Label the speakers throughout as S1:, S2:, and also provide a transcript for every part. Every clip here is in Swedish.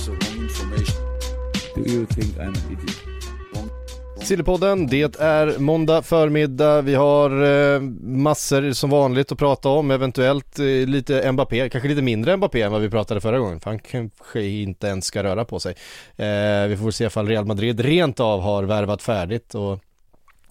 S1: gives the wrong information.
S2: Do you think I'm an idiot?
S3: Sillypodden, det är måndag förmiddag, vi har eh, massor som vanligt att prata om, eventuellt eh, lite Mbappé, kanske lite mindre Mbappé än vad vi pratade förra gången, för han kanske inte ens ska röra på sig. Eh, vi får se ifall Real Madrid rent av har värvat färdigt och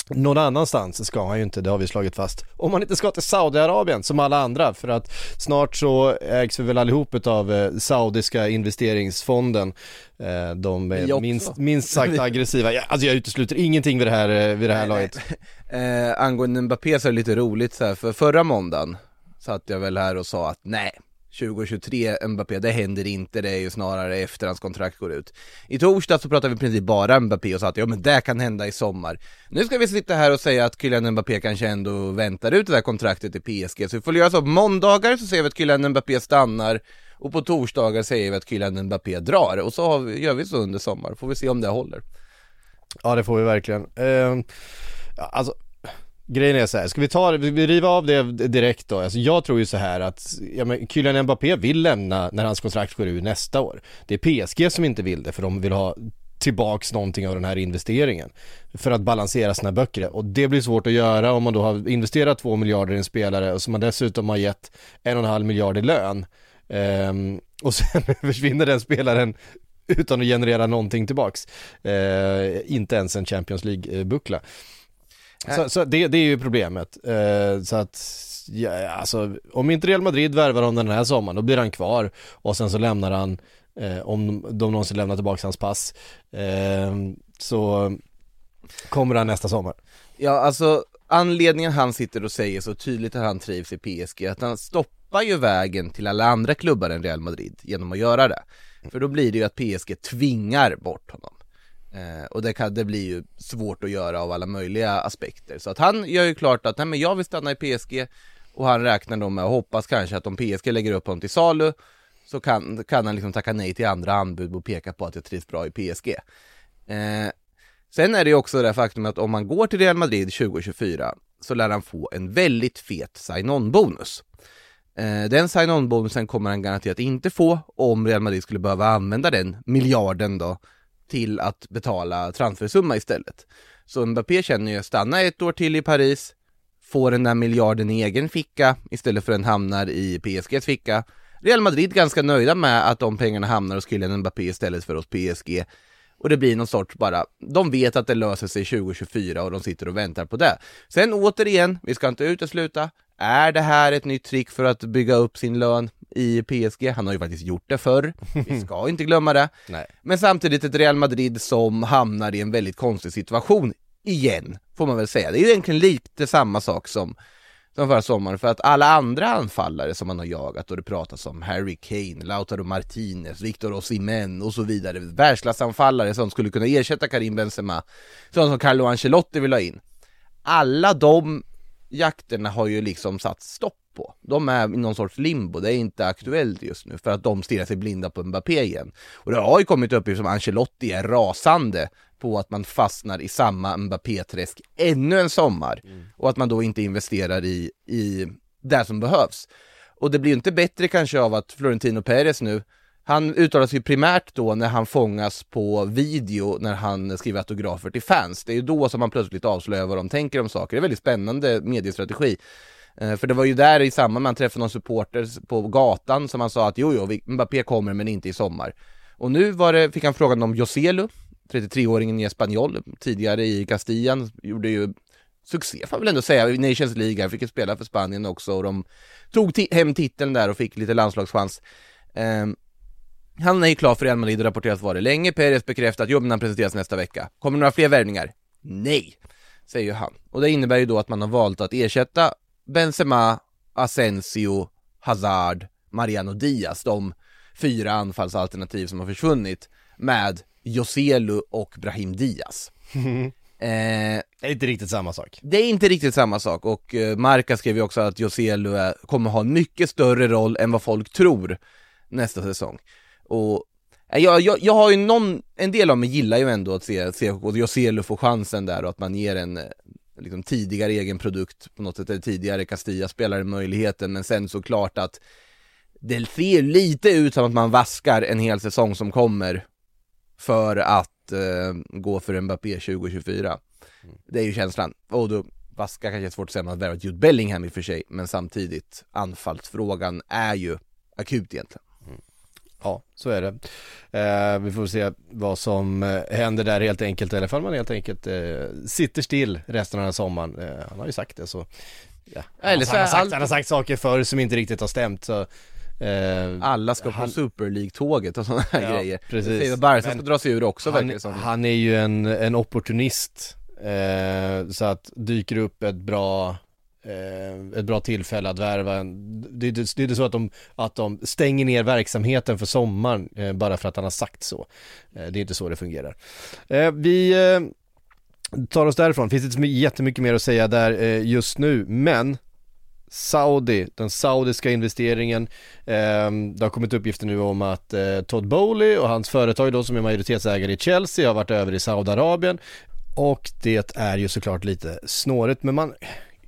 S3: någon annanstans ska han ju inte, det har vi slagit fast. Om man inte ska till Saudiarabien som alla andra för att snart så ägs vi väl allihop av eh, saudiska investeringsfonden. Eh, de är minst, minst sagt aggressiva. Alltså jag utesluter ingenting vid det här, eh, vid det här laget.
S4: Eh, angående Mbappé så är det lite roligt så här, för förra måndagen satt jag väl här och sa att nej, 2023 Mbappé, det händer inte, det är ju snarare efter hans kontrakt går ut. I torsdag så pratade vi i princip bara Mbappé och sa att ja men det kan hända i sommar. Nu ska vi sitta här och säga att Kylian Mbappé kanske ändå väntar ut det där kontraktet i PSG, så vi får göra så på måndagar så säger vi att Kylian Mbappé stannar och på torsdagar säger vi att Kylian Mbappé drar och så har vi, gör vi så under sommar, får vi se om det håller.
S3: Ja det får vi verkligen. Eh, alltså Grejen är så här, ska vi ta det, vi riva av det direkt då? Alltså jag tror ju så här att, ja men Kylian Mbappé vill lämna när hans kontrakt går ut nästa år. Det är PSG som inte vill det för de vill ha tillbaks någonting av den här investeringen för att balansera sina böcker och det blir svårt att göra om man då har investerat två miljarder i en spelare och som man dessutom har gett en och en halv miljard i lön Ehm, och sen försvinner den spelaren utan att generera någonting tillbaks. Ehm, inte ens en Champions League-buckla. Så, så det, det är ju problemet. Eh, så att, ja, alltså, om inte Real Madrid värvar honom den här sommaren, då blir han kvar och sen så lämnar han, eh, om de någonsin lämnar tillbaka hans pass, eh, så kommer han nästa sommar.
S4: Ja, alltså anledningen han sitter och säger så tydligt att han trivs i PSG, att han stoppar ju vägen till alla andra klubbar än Real Madrid genom att göra det. För då blir det ju att PSG tvingar bort honom. Eh, och det, kan, det blir ju svårt att göra av alla möjliga aspekter. Så att han gör ju klart att, nej men jag vill stanna i PSG och han räknar då med och hoppas kanske att om PSG lägger upp honom till salu så kan, kan han liksom tacka nej till andra anbud och peka på att jag trivs bra i PSG. Eh, Sen är det ju också det faktum att om man går till Real Madrid 2024 så lär han få en väldigt fet sign-on-bonus. Eh, den sign-on-bonusen kommer han garanterat inte få om Real Madrid skulle behöva använda den miljarden då till att betala transfersumma istället. Så Mbappé känner ju, stanna ett år till i Paris, får den där miljarden i egen ficka istället för att den hamnar i PSGs ficka. Real Madrid ganska nöjda med att de pengarna hamnar hos Kylian Mbappé istället för hos PSG. Och det blir någon sorts bara, de vet att det löser sig 2024 och de sitter och väntar på det. Sen återigen, vi ska inte utesluta, är det här ett nytt trick för att bygga upp sin lön i PSG? Han har ju faktiskt gjort det förr, vi ska inte glömma det.
S3: Nej.
S4: Men samtidigt ett Real Madrid som hamnar i en väldigt konstig situation igen, får man väl säga. Det är ju egentligen lite samma sak som som förra sommaren, för att alla andra anfallare som man har jagat och det pratas om Harry Kane, Lautaro Martinez, Victor Osimhen och så vidare, världsklassanfallare som skulle kunna ersätta Karim Benzema, sådana som Carlo Ancelotti vill ha in. Alla de jakterna har ju liksom satt stopp på. De är i någon sorts limbo, det är inte aktuellt just nu för att de stirrar sig blinda på Mbappé igen. Och det har ju kommit uppgifter som Ancelotti är rasande på att man fastnar i samma Mbappé-träsk ännu en sommar och att man då inte investerar i, i det som behövs. Och det blir ju inte bättre kanske av att Florentino Perez nu han uttalar sig primärt då när han fångas på video när han skriver autografer till fans. Det är ju då som han plötsligt avslöjar vad de tänker om saker. Det är en väldigt spännande mediestrategi. Eh, för det var ju där i samband med att han träffade någon supporter på gatan som han sa att jo, jo, Mbappé kommer men inte i sommar. Och nu var det, fick han frågan om Joselu, 33-åringen i Espanyol, tidigare i Castillan, gjorde ju succé får man väl ändå säga i Nations League, han fick ju spela för Spanien också och de tog hem titeln där och fick lite landslagschans. Um, han är ju klar för Real Madrid och rapporterat vara det länge, Perez bekräftar att jobben han presenteras nästa vecka. Kommer några fler värvningar? Nej, säger ju han. Och det innebär ju då att man har valt att ersätta Benzema, Asensio, Hazard, Mariano Diaz, de fyra anfallsalternativ som har försvunnit med Joselu och Brahim Diaz. Eh,
S3: Det är inte riktigt samma sak.
S4: det är inte riktigt samma sak och eh, Marca skrev ju också att Joselu kommer ha en mycket större roll än vad folk tror nästa säsong. Och eh, jag, jag, jag har ju någon, en del av mig gillar ju ändå att se, se och Joselu få chansen där och att man ger en liksom, tidigare egen produkt på något sätt, eller tidigare Castilla-spelare möjligheten, men sen såklart att det ser lite ut som att man vaskar en hel säsong som kommer för att eh, gå för Mbappé 2024. Det är ju känslan. Och då, vaska kanske är svårt att säga, man har värvat Jude Bellingham i och för sig, men samtidigt anfallsfrågan är ju akut egentligen.
S3: Ja, så är det. Eh, vi får se vad som eh, händer där helt enkelt, eller ifall man helt enkelt eh, sitter still resten av den här sommaren. Eh, han har ju sagt det så. Ja.
S4: Eller så
S3: han, har sagt, han har sagt saker förr som inte riktigt har stämt så eh,
S4: Alla ska
S3: Han-
S4: på Super League-tåget och sådana här
S3: Ja,
S4: grejer.
S3: precis.
S4: Barca ska dra sig ur också verkar
S3: han,
S4: som.
S3: han är ju en, en opportunist eh, Så att dyker upp ett bra Eh, ett bra tillfälle att värva en, det, är det är inte så att de, att de stänger ner verksamheten för sommaren eh, bara för att han har sagt så. Eh, det är inte så det fungerar. Eh, vi eh, tar oss därifrån, finns inte jättemycket mer att säga där eh, just nu, men Saudi, den saudiska investeringen. Eh, det har kommit uppgifter nu om att eh, Todd Bowley och hans företag då som är majoritetsägare i Chelsea har varit över i Saudiarabien. Och det är ju såklart lite snårigt men man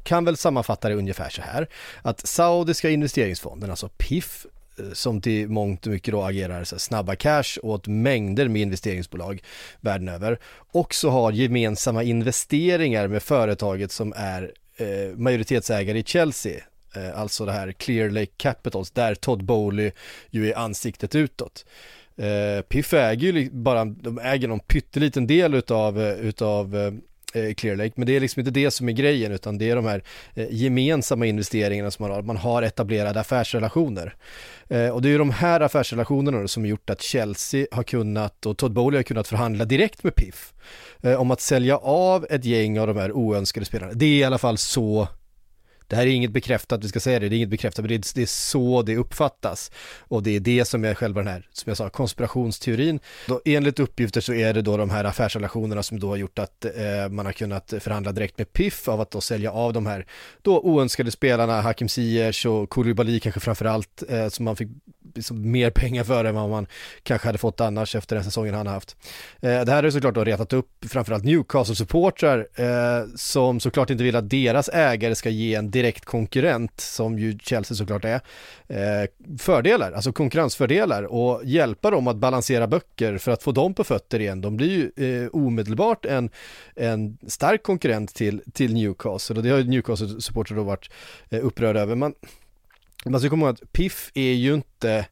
S3: kan väl sammanfatta det ungefär så här. Att saudiska investeringsfonden, alltså PIF, eh, som till mångt och mycket då agerar så här snabba cash åt mängder med investeringsbolag världen över, också har gemensamma investeringar med företaget som är eh, majoritetsägare i Chelsea, eh, alltså det här Clear Lake Capitals, där Todd Bowley ju är ansiktet utåt. Eh, Piff äger ju bara, de äger någon pytteliten del utav, eh, utav eh, Eh, Clear Lake, men det är liksom inte det som är grejen utan det är de här eh, gemensamma investeringarna som man har, man har etablerade affärsrelationer. Eh, och det är ju de här affärsrelationerna då som har gjort att Chelsea har kunnat och Todd Bowley har kunnat förhandla direkt med Piff eh, om att sälja av ett gäng av de här oönskade spelarna. Det är i alla fall så det här är inget bekräftat, vi ska säga det, det är inget bekräftat, men det är, det är så det uppfattas. Och det är det som är själva den här, som jag sa, konspirationsteorin. Då, enligt uppgifter så är det då de här affärsrelationerna som då har gjort att eh, man har kunnat förhandla direkt med Piff av att då sälja av de här då oönskade spelarna, Hakim Ziyech och Koulibaly kanske framförallt, eh, som man fick liksom mer pengar för än vad man kanske hade fått annars efter den säsongen han har haft. Eh, det här har såklart då retat upp framförallt Newcastle-supportrar eh, som såklart inte vill att deras ägare ska ge en direkt konkurrent, som ju Chelsea såklart är, eh, fördelar, alltså konkurrensfördelar och hjälpa dem att balansera böcker för att få dem på fötter igen. De blir ju eh, omedelbart en, en stark konkurrent till, till Newcastle och det har ju Newcastle-supportrar då varit eh, upprörda över. Man, man ska komma ihåg att Piff är ju inte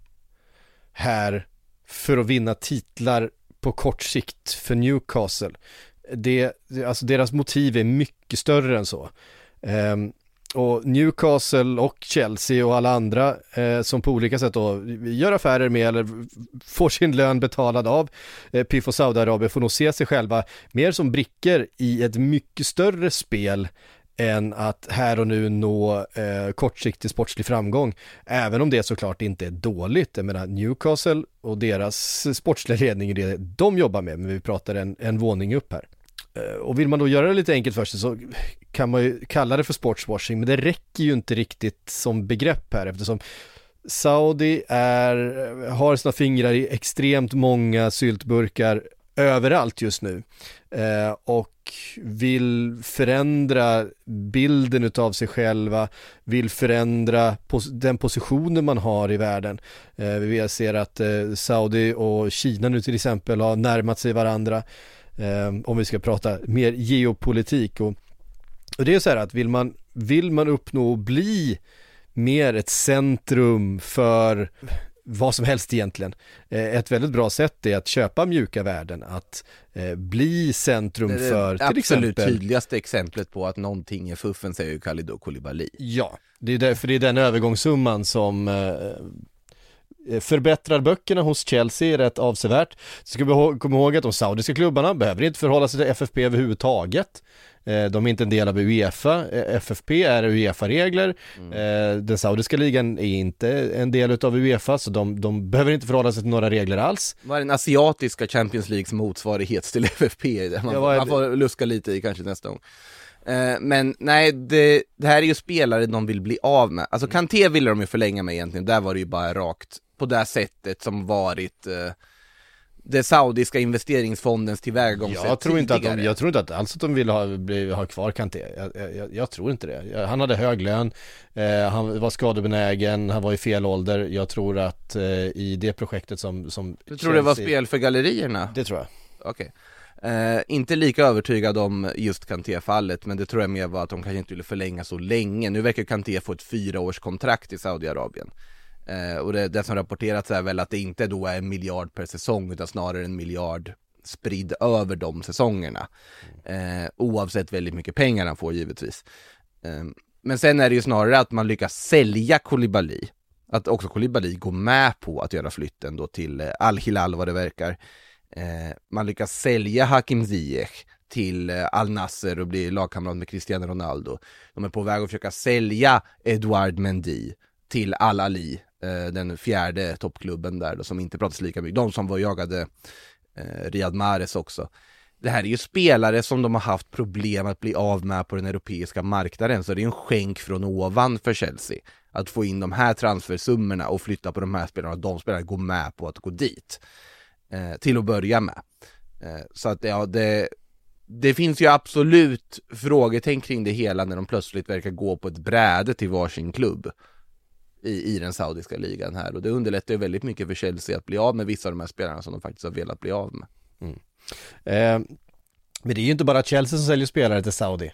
S3: här för att vinna titlar på kort sikt för Newcastle. Det, alltså deras motiv är mycket större än så. Um, och Newcastle och Chelsea och alla andra eh, som på olika sätt då gör affärer med eller får sin lön betalad av eh, Piff och Saudiarabien får nog se sig själva mer som brickor i ett mycket större spel än att här och nu nå eh, kortsiktig sportslig framgång. Även om det såklart inte är dåligt. Jag menar Newcastle och deras sportsliga ledning är det de jobbar med, men vi pratar en, en våning upp här. Eh, Och vill man då göra det lite enkelt för sig så kan man ju kalla det för sportswashing, men det räcker ju inte riktigt som begrepp här eftersom Saudi är, har sina fingrar i extremt många syltburkar överallt just nu eh, och vill förändra bilden utav sig själva, vill förändra pos- den positionen man har i världen. Eh, vi ser att eh, Saudi och Kina nu till exempel har närmat sig varandra eh, om vi ska prata mer geopolitik och, och det är så här att vill man, vill man uppnå och bli mer ett centrum för vad som helst egentligen. Eh, Ett väldigt bra sätt är att köpa mjuka värden, att eh, bli centrum för till
S4: absolut
S3: exempel
S4: tydligaste exemplet på att någonting är fuffen säger ju Khalidou Koulibaly.
S3: Ja, det är därför det är den övergångssumman som eh, förbättrar böckerna hos Chelsea rätt avsevärt. Så ska vi komma ihåg att de saudiska klubbarna behöver inte förhålla sig till FFP överhuvudtaget. Eh, De är inte en del av Uefa, Eh, FFP är Uefa-regler, Eh, den saudiska ligan är inte en del av Uefa så de, de behöver inte förhålla sig till några regler alls.
S4: Vad är den asiatiska Champions Leagues motsvarighet till FFP? Man,
S3: Ja,
S4: man får luska lite i kanske nästa gång. Eh, men nej, det, det här är ju spelare de vill bli av med. Alltså Kanté ville de ju förlänga med egentligen, där var det ju bara rakt på det sättet som varit eh, det saudiska investeringsfondens tillvägagångssätt
S3: Jag tror inte att de,
S4: tidigare.
S3: jag tror inte att alls att de vill ha, bli, ha kvar Kanté. Jag, jag, jag tror inte det. Han hade hög lön, eh, han var skadebenägen, han var i fel ålder. Jag tror att eh, i det projektet som, som
S4: Du tror det var spel för gallerierna?
S3: Det tror jag.
S4: Okej. Eh, inte lika övertygad om just Kanté-fallet, men det tror jag mer var att de kanske inte ville förlänga så länge. Nu verkar Kanté få ett fyraårskontrakt i Saudiarabien. Eh, och det, det som rapporterats är väl att det inte då är en miljard per säsong, utan snarare en miljard spridd över de säsongerna. Eh, oavsett väldigt mycket pengar han får givetvis. Eh, men sen är det ju snarare att man lyckas sälja Kolibali. Att också Kolibali går med på att göra flytten då till eh, Al-Hilal vad det verkar. Eh, man lyckas sälja Hakim Ziyech till eh, Al Nasser och bli lagkamrat med Cristiano Ronaldo. De är på väg att försöka sälja Edouard Mendy till Al Ali, Eh, den fjärde toppklubben där då, som inte pratas lika mycket. De som var jagade eh, Riyad Mahrez också. Det här är ju spelare som de har haft problem att bli av med på den europeiska marknaden, så det är en skänk från ovan för Chelsea. Att få in de här transfersummorna och flytta på de här spelarna, och de spelarna går med på att gå dit eh, till att börja med. Eh, så att ja, det, det finns ju absolut frågetecken kring det hela när de plötsligt verkar gå på ett bräde till varsin klubb i, i den saudiska ligan här och det underlättar ju väldigt mycket för Chelsea att bli av med vissa av de här spelarna som de faktiskt har velat bli av med.
S3: Eh, men det är ju inte bara Chelsea som säljer spelare till Saudi.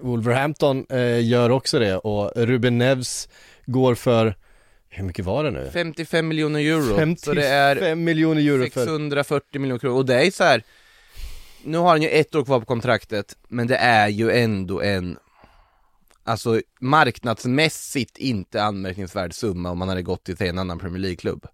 S3: Wolverhampton eh, gör också det och Ruben Neves går för, hur mycket var det nu?
S4: 55 miljoner euro,
S3: 55
S4: så det är
S3: miljoner euro för
S4: 640 miljoner kronor och det är så här. Nu har han ju ett år kvar på kontraktet, men det är ju ändå en Alltså marknadsmässigt inte anmärkningsvärd summa om man hade gått till en annan Premier League-klubb.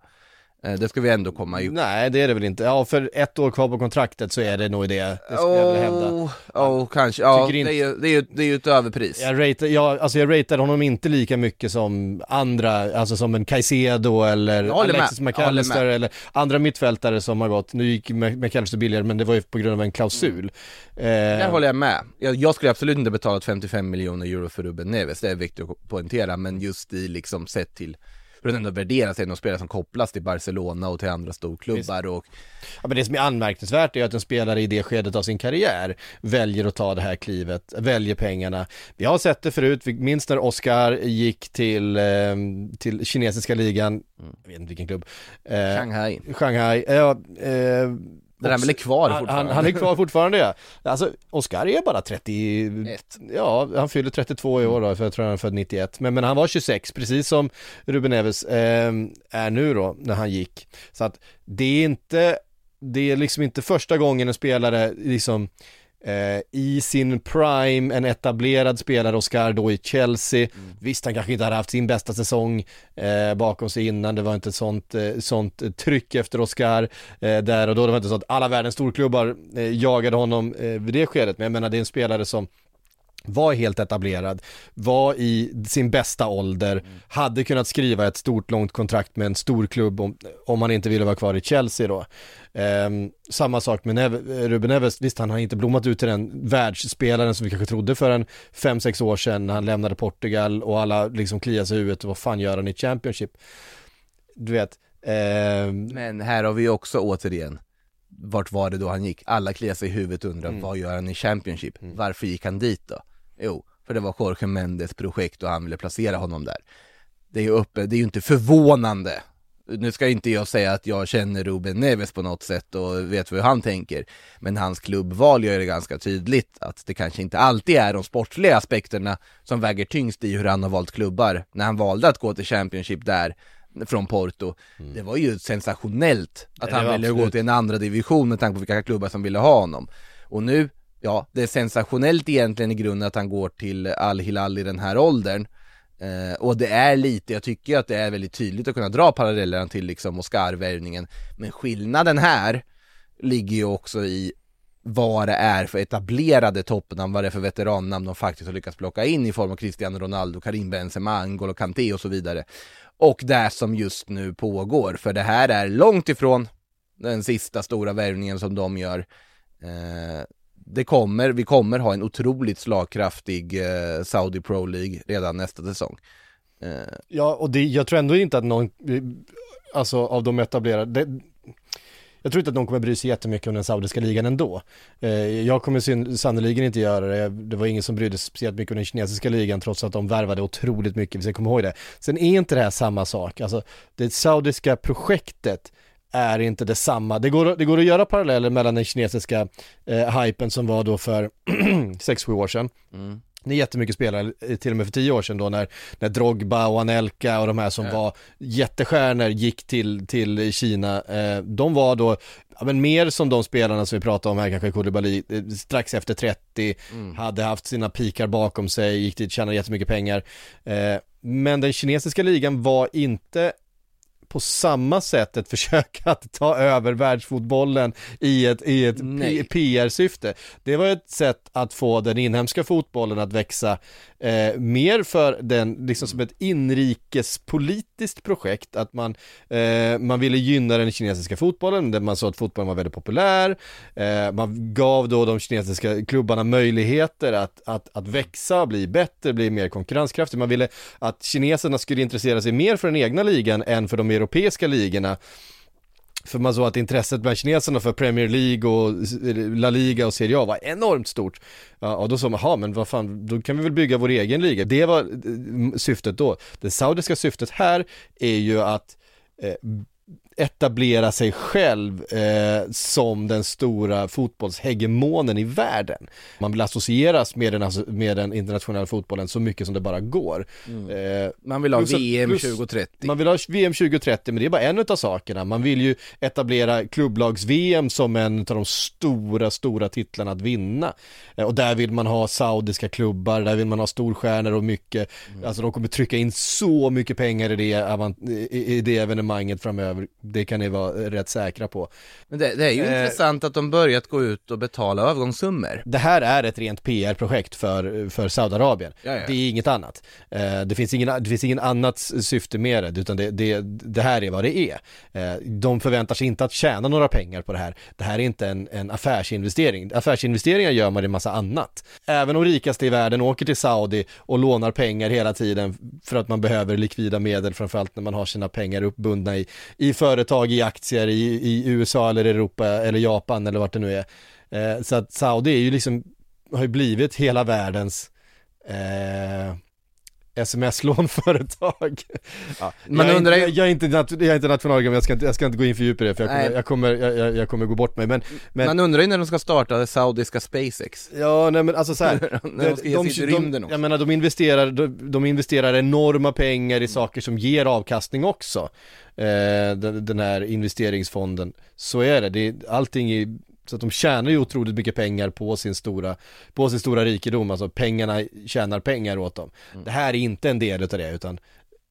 S4: Det ska vi ändå komma ihåg
S3: Nej det är det väl inte. Ja för ett år kvar på kontraktet så är det nog det, det skulle jag vilja hävda.
S4: Oh, oh, kanske, ja det
S3: inte-
S4: är, ju, det, är ju, det är ju ett överpris
S3: Jag ratear, jag, alltså jag ratear honom inte lika mycket som andra, alltså som en Caicedo eller
S4: med.
S3: Alexis
S4: håller
S3: McAllister
S4: med.
S3: eller andra mittfältare som har gått, nu gick Mc- McAllister billigare men det var ju på grund av en klausul.
S4: Där
S3: Eh,
S4: håller jag med. Jag, jag skulle absolut inte betalat 55 miljoner euro för Ruben Neves, det är viktigt att poängtera, men just i liksom sett till hur den ändå värderas, är det någon spelare som kopplas till Barcelona och till andra storklubbar och
S3: ja, men det som är anmärkningsvärt är att en spelare i det skedet av sin karriär väljer att ta det här klivet, väljer pengarna. Vi har sett det förut, vi minns när Oscar gick till, eh, till kinesiska ligan, jag vet inte vilken klubb, eh,
S4: Shanghai.
S3: Shanghai, ja, eh,
S4: Den är väl kvar fortfarande?
S3: han, han är kvar fortfarande ja. Alltså Oscar är bara 30,
S4: Ett.
S3: ja han fyller 32 i år då, för jag tror han är född 91. Men, men han var 26, precis som Ruben Neves eh, är nu då, när han gick. Så att det är inte, det är liksom inte första gången en spelare liksom eh, i sin prime, en etablerad spelare, Oscar då i Chelsea. Visst, han kanske inte hade haft sin bästa säsong eh, bakom sig innan, det var inte sånt, eh, sånt tryck efter Oscar eh, där och då, det var inte så att alla världens storklubbar eh, jagade honom eh, vid det skedet, men jag menar det är en spelare som var helt etablerad, var i sin bästa ålder, hade kunnat skriva ett stort långt kontrakt med en stor klubb om, om han inte ville vara kvar i Chelsea då. Ehm, samma sak med Neve, Ruben Neves, visst han har inte blommat ut till den världsspelaren som vi kanske trodde för en 5-6 år sedan när han lämnade Portugal och alla liksom kliar sig i huvudet, vad fan gör han i Championship? Du vet, ehm,
S4: Men här har vi också återigen Vart var det då han gick? Alla kliar sig i huvudet och undrar
S3: Mm.
S4: vad gör han i Championship? Varför gick han dit då? Jo, för det var Jorge Mendes projekt och han ville placera honom där Det är ju uppe, det är ju inte förvånande Nu ska inte jag säga att jag känner Ruben Neves på något sätt och vet hur han tänker Men hans klubbval gör det ganska tydligt att det kanske inte alltid är de sportsliga aspekterna som väger tyngst i hur han har valt klubbar När han valde att gå till Championship där från Porto Det var ju sensationellt att
S3: Mm. Det
S4: han ville gå
S3: absolut.
S4: till en andra division med tanke på vilka klubbar som ville ha honom Och nu, ja, det är sensationellt egentligen i grunden att han går till Al-Hilal i den här åldern Eh, och det är lite, jag tycker att det är väldigt tydligt att kunna dra parallellerna till liksom Oscar-värvningen. Men skillnaden här ligger ju också i vad det är för etablerade toppnamn, vad det är för veterannamn de faktiskt har lyckats plocka in i form av Cristiano Ronaldo, Karim Benzema, Angolo-Kanté och så vidare. Och det som just nu pågår, för det här är långt ifrån den sista stora värvningen som de gör. Eh, det kommer, vi kommer ha en otroligt slagkraftig eh, Saudi Pro League redan nästa säsong. Eh,
S3: Ja, och det, jag tror ändå inte att någon, eh, alltså av de etablerade, det, jag tror inte att någon kommer bry sig jättemycket om den saudiska ligan ändå. Eh, jag kommer sannerligen inte göra det, det var ingen som brydde sig speciellt mycket om den kinesiska ligan trots att de värvade otroligt mycket, vi ska komma ihåg det. Sen är inte det här samma sak, alltså det saudiska projektet är inte detsamma. Det går, det går att göra paralleller mellan den kinesiska eh, hypen som var då för 6-7 år sedan. Det är jättemycket spelare, eh, till och med för tio år sedan då när, när Drogba och Anelka och de här som var jättestjärnor gick till, till Kina. Eh, de var då, ja, men mer som de spelarna som vi pratade om här, kanske Koulibaly, eh, strax efter 30, hade haft sina pikar bakom sig, gick dit, tjänade jättemycket pengar. Eh, men den kinesiska ligan var inte på samma sätt ett försök att ta över världsfotbollen i ett, i ett PR-syfte. Det var ett sätt att få den inhemska fotbollen att växa eh, mer för den, liksom som ett inrikespolitiskt projekt, att man, eh, man ville gynna den kinesiska fotbollen, där man såg att fotbollen var väldigt populär, eh, man gav då de kinesiska klubbarna möjligheter att, att, att växa, bli bättre, bli mer konkurrenskraftiga, man ville att kineserna skulle intressera sig mer för den egna ligan än för de europeiska ligorna. För man såg att intresset bland kineserna för Premier League och La Liga och Serie A var enormt stort. Ja, och då sa man, ja men vad fan, då kan vi väl bygga vår egen liga. Det var eh, syftet då. Det saudiska syftet här är ju att eh, etablera sig själv eh, som den stora fotbollshegemonen i världen. Man vill associeras med den, med den internationella fotbollen så mycket som det bara går. Eh,
S4: man vill ha
S3: Plus
S4: VM
S3: plus-
S4: 2030.
S3: man vill ha VM 2030, men det är bara en av sakerna. Man vill ju etablera klubblags-VM som en av de stora, stora titlarna att vinna. Eh, Och där vill man ha saudiska klubbar, där vill man ha storstjärnor och mycket, alltså de kommer trycka in så mycket pengar i det, i det evenemanget framöver. Det kan ni vara rätt säkra på.
S4: Men det, det är ju
S3: Eh.
S4: intressant att de börjat gå ut och betala övergångssummor.
S3: Det här är ett rent PR-projekt för, för Saudiarabien.
S4: Ja, ja.
S3: Det är inget annat. Eh, det, finns ingen, det finns ingen annat syfte med det, utan det, det, det här är vad det är. Eh, de förväntar sig inte att tjäna några pengar på det här. Det här är inte en, en affärsinvestering. Affärsinvesteringar gör man i massa annat. Även de rikaste i världen åker till Saudi och lånar pengar hela tiden för att man behöver likvida medel, framförallt när man har sina pengar uppbundna i, i företag, i aktier i, i USA eller Europa eller Japan eller vart det nu är. Eh, så att Saudi är ju liksom, har ju blivit hela världens eh, sms-lånföretag. Ja,
S4: Man
S3: jag, är
S4: undrar ju-
S3: jag, är inte, jag är inte nationalekonom, jag ska inte, jag ska inte gå in för djupt i det för jag kommer, jag kommer, jag, jag, jag kommer gå bort mig men, men
S4: Man undrar ju när de ska starta det saudiska SpaceX.
S3: Ja, nej men alltså så här,
S4: När de ska ge sig ut i rymden också.
S3: Jag menar, de investerar, de, de investerar enorma pengar i saker som ger avkastning också. Eh, den, den här investeringsfonden. Så är det, det är, allting är, så att de tjänar ju otroligt mycket pengar på sin stora, på sin stora rikedom, alltså pengarna tjänar pengar åt dem.
S4: Mm.
S3: Det här är inte en del utav det, utan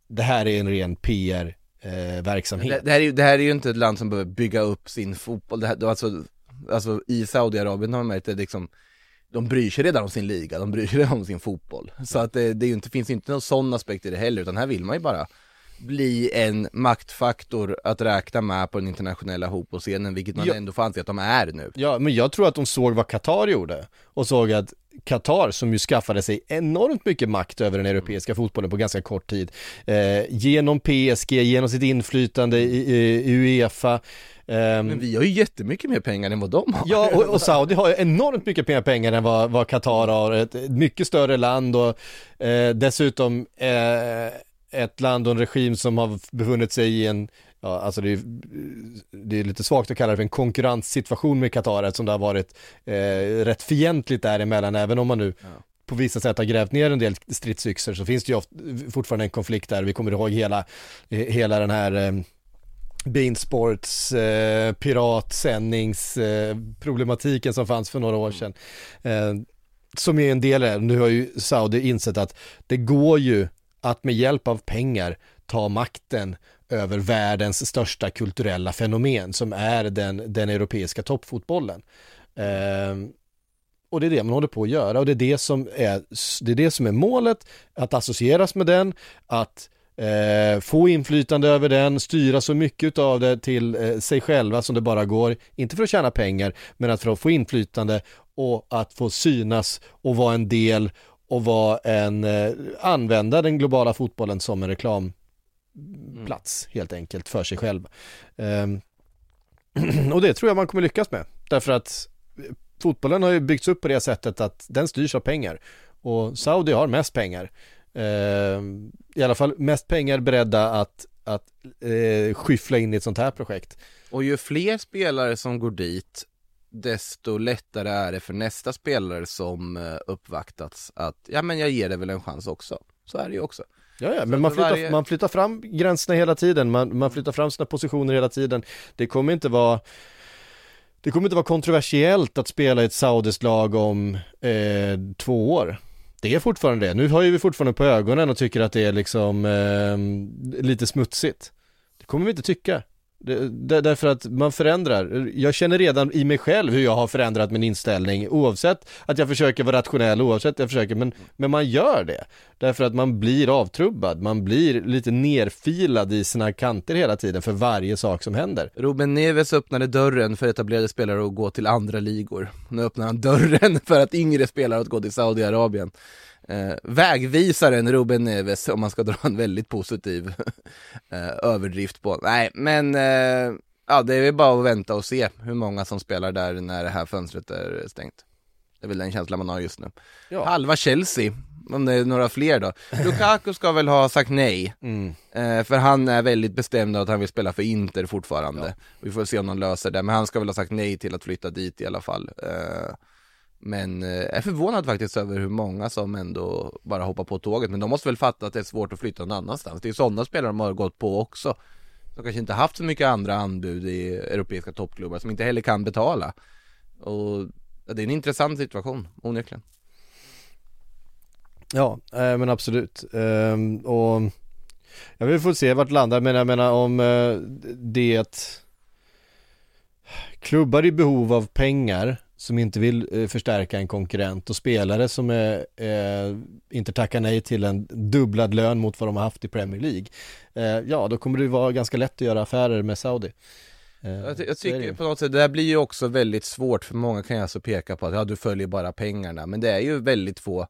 S3: det här är en ren PR eh, verksamhet.
S4: Det, det, här är, det här är ju inte ett land som behöver bygga upp sin fotboll, det här, alltså, alltså i Saudiarabien har man märkt det liksom de bryr sig redan om sin liga, de bryr sig redan om sin fotboll. Så att det, det inte, finns inte någon sån aspekt i det heller, utan här vill man ju bara bli en maktfaktor att räkna med på den internationella fotbollsscenen, vilket man
S3: Ja.
S4: ändå får anse att de är nu.
S3: Ja, men jag tror att de såg vad Qatar gjorde och såg att Qatar, som ju skaffade sig enormt mycket makt över den europeiska fotbollen på ganska kort tid, eh, genom PSG, genom sitt inflytande i, i, Uefa, ehm,
S4: Men vi har ju jättemycket mer pengar än vad de har.
S3: Ja, och, och Saudi har ju enormt mycket mer pengar än vad, vad Qatar har, ett mycket större land och eh, dessutom eh, ett land och en regim som har befunnit sig i en Ja, alltså det är, det är lite svagt att kalla det för en konkurrenssituation med Qatar eftersom det har varit eh, rätt fientligt däremellan, även om man nu på vissa sätt har grävt ner en del stridsyxor så finns det ju ofta, fortfarande en konflikt där. Vi kommer ihåg hela, hela den här eh, Beansports eh, piratsändningsproblematiken eh, som fanns för några år sedan. Eh, som är en del av det. Nu har ju Saudi insett att det går ju att med hjälp av pengar ta makten över världens största kulturella fenomen som är den, den europeiska toppfotbollen. Eh, och det är det man håller på att göra och det är det som är, det är, det som är målet, att associeras med den, att eh, få inflytande över den, styra så mycket av det till eh, sig själva som det bara går, inte för att tjäna pengar, men att för att få inflytande och att få synas och vara en del och vara en, eh, använda den globala fotbollen som en reklamplats helt enkelt för sig själv. Ehm, och det tror jag man kommer lyckas med, därför att fotbollen har ju byggts upp på det sättet att den styrs av pengar och Saudi har mest pengar. Eh, I alla fall mest pengar beredda att, att eh, skyffla in i ett sånt här projekt.
S4: Och ju fler spelare som går dit, desto lättare är det för nästa spelare som eh, uppvaktats att, ja men jag ger det väl en chans också. Så är det ju också.
S3: Ja, ja, men man flyttar,
S4: varje-
S3: man flyttar fram gränserna hela tiden, man, man flyttar fram sina positioner hela tiden. Det kommer inte vara det kommer inte vara kontroversiellt att spela i ett saudiskt lag om eh, två år. Det är fortfarande det. Nu har ju vi fortfarande på ögonen och tycker att det är liksom eh, lite smutsigt. Det kommer vi inte tycka. Det, därför att man förändrar. Jag känner redan i mig själv hur jag har förändrat min inställning oavsett att jag försöker vara rationell, oavsett att jag försöker, men, men man gör det. Därför att man blir avtrubbad, man blir lite nerfilad i sina kanter hela tiden för varje sak som händer.
S4: Ruben Neves öppnade dörren för etablerade spelare att gå till andra ligor. Nu öppnar han dörren för att yngre spelare att gå till Saudiarabien. Eh, vägvisaren Ruben Neves, om man ska dra en väldigt positiv eh, överdrift på. Nej, men eh, ja, det är väl bara att vänta och se hur många som spelar där när det här fönstret är stängt. Det är väl den känslan man har just nu.
S3: Ja.
S4: Halva Chelsea, om det är några fler då. Lukaku ska väl ha sagt nej.
S3: Mm.
S4: Eh, för han är väldigt bestämd att han vill spela för Inter fortfarande. Vi får se om de löser det, men han ska väl ha sagt nej till att flytta dit i alla fall. Eh, men jag är förvånad faktiskt över hur många som ändå bara hoppar på tåget. Men de måste väl fatta att det är svårt att flytta någon annanstans. Det är sådana spelare de har gått på också. De kanske inte haft så mycket andra anbud i europeiska toppklubbar som inte heller kan betala. Och ja, det är en intressant situation, onekligen.
S3: Ja, eh, men absolut. Ehm, och jag vill få se vart det landar, men jag menar om eh, det klubbar i behov av pengar som inte vill eh, förstärka en konkurrent och spelare som är, eh, inte tackar nej till en dubblad lön mot vad de har haft i Premier League. Eh, ja, då kommer det vara ganska lätt att göra affärer med Saudi. Eh,
S4: Jag, jag tycker på något sätt, det här blir ju också väldigt svårt för många kan ju alltså peka på att ja, du följer bara pengarna, men det är ju väldigt få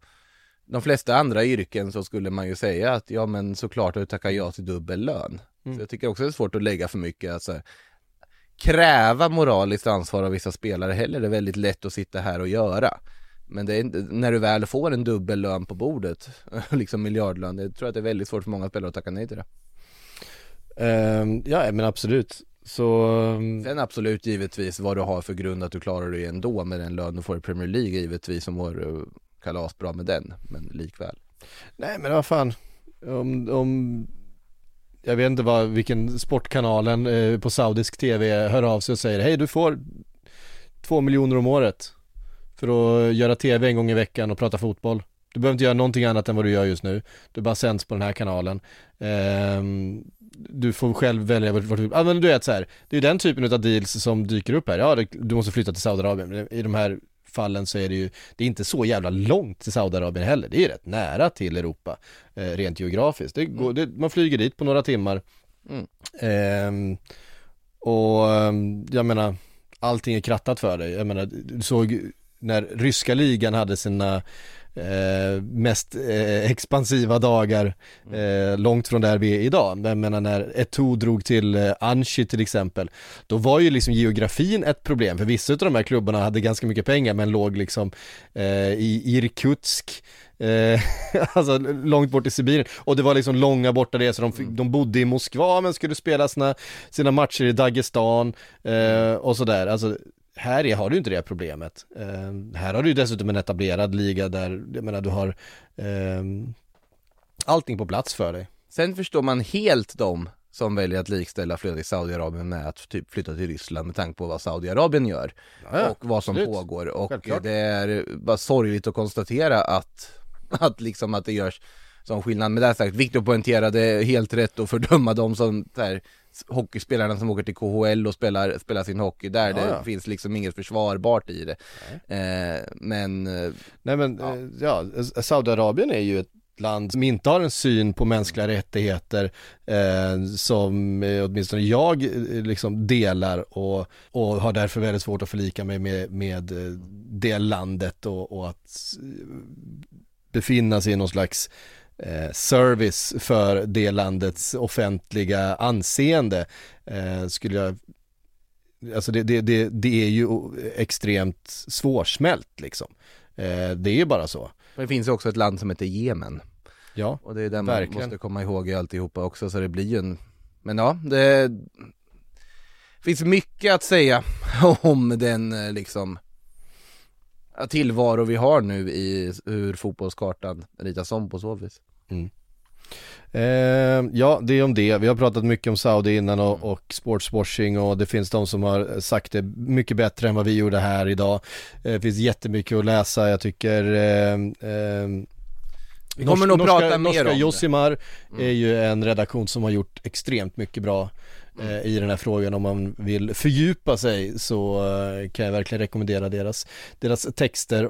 S4: de flesta andra yrken så skulle man ju säga att ja men såklart att du tackar ja till dubbel lön.
S3: Mm.
S4: Så jag tycker också det är svårt att lägga för mycket, alltså, kräva moraliskt ansvar av vissa spelare heller, det är väldigt lätt att sitta här och göra. Men det är inte, när du väl får en dubbel lön på bordet, liksom miljardlön, det tror jag att det är väldigt svårt för många spelare att tacka nej till det.
S3: Ehm, ja, men absolut. Så, ehm,
S4: Sen absolut givetvis vad du har för grund att du klarar dig ändå med den lön du får i Premier League givetvis som mår eh, kalasbra med den, men likväl.
S3: Nej men vad fan, om, om jag vet inte vad, vilken sportkanalen eh, på saudisk tv hör av sig och säger hej du får två miljoner om året för att göra tv en gång i veckan och prata fotboll. Du behöver inte göra någonting annat än vad du gör just nu. Du bara sänds på den här kanalen. Eh, du får själv välja vart du, ja men du vet så här, det är ju den typen av deals som dyker upp här. Ja, du måste flytta till Saudiarabien. I de här fallen så är det ju, det är inte så jävla långt till Saudiarabien heller. Det är ju rätt nära till Europa, eh, rent geografiskt. Det går, det, man flyger dit på några timmar.
S4: Mm.
S3: Ehm, och ehm, jag menar, allting är krattat för dig. Jag menar, du såg när ryska ligan hade sina eh, mest eh, expansiva dagar eh, långt från där vi är idag. Men jag menar när Eto'o drog till eh, Anchi till exempel, då var ju liksom geografin ett problem, för vissa av de här klubbarna hade ganska mycket pengar men låg liksom eh, i Irkutsk, eh, alltså långt bort i Sibirien. Och det var liksom långa bortaresor, de, fick, de bodde i Moskva men skulle spela sina, sina matcher i Dagestan eh, och sådär, alltså här är, har du inte det problemet. Eh, här har du dessutom en etablerad liga där, jag menar du har eh, allting på plats för dig.
S4: Sen förstår man helt de som väljer att likställa flytta till Saudiarabien med att typ flytta till Ryssland med tanke på vad Saudiarabien gör
S3: Ja,
S4: och vad som
S3: absolut.
S4: pågår och
S3: Självklart.
S4: det är bara sorgligt att konstatera att, att liksom att det görs som skillnad. Men det sagt, Viktor poängterade helt rätt att fördöma de som här, hockeyspelarna som åker till KHL och spelar, spelar sin hockey där.
S3: Ja,
S4: det
S3: ja.
S4: finns liksom inget försvarbart i det. Eh, men eh,
S3: Nej men
S4: Ja.
S3: ja, ja Saudiarabien är ju ett land som inte har en syn på mänskliga rättigheter eh, som eh, åtminstone jag eh, liksom delar och, och har därför väldigt svårt att förlika mig med, med eh, det landet och, och att eh, befinna sig i någon slags eh, service för det landets offentliga anseende eh, skulle jag Alltså det, det, det, det är ju extremt svårsmält liksom. Eh, det är ju bara så.
S4: det finns ju också ett land som heter Jemen.
S3: Ja.
S4: Och det är det man
S3: Verkligen.
S4: måste komma ihåg i alltihopa också, så det blir ju en Men ja, det finns mycket att säga om den eh, liksom tillvaro vi har nu i hur fotbollskartan ritas om på så vis.
S3: Eh, ja, det är om det. Vi har pratat mycket om Saudi innan och, och sportswashing och det finns de som har sagt det mycket bättre än vad vi gjorde här idag. Eh, det finns jättemycket att läsa. Jag tycker eh, eh,
S4: Vi kommer nog
S3: norska,
S4: prata mer
S3: norska
S4: om det. Mm.
S3: Josimar är ju en redaktion som har gjort extremt mycket bra
S4: Mm.
S3: eh, i den här frågan. Om man vill fördjupa sig så eh, kan jag verkligen rekommendera deras, deras texter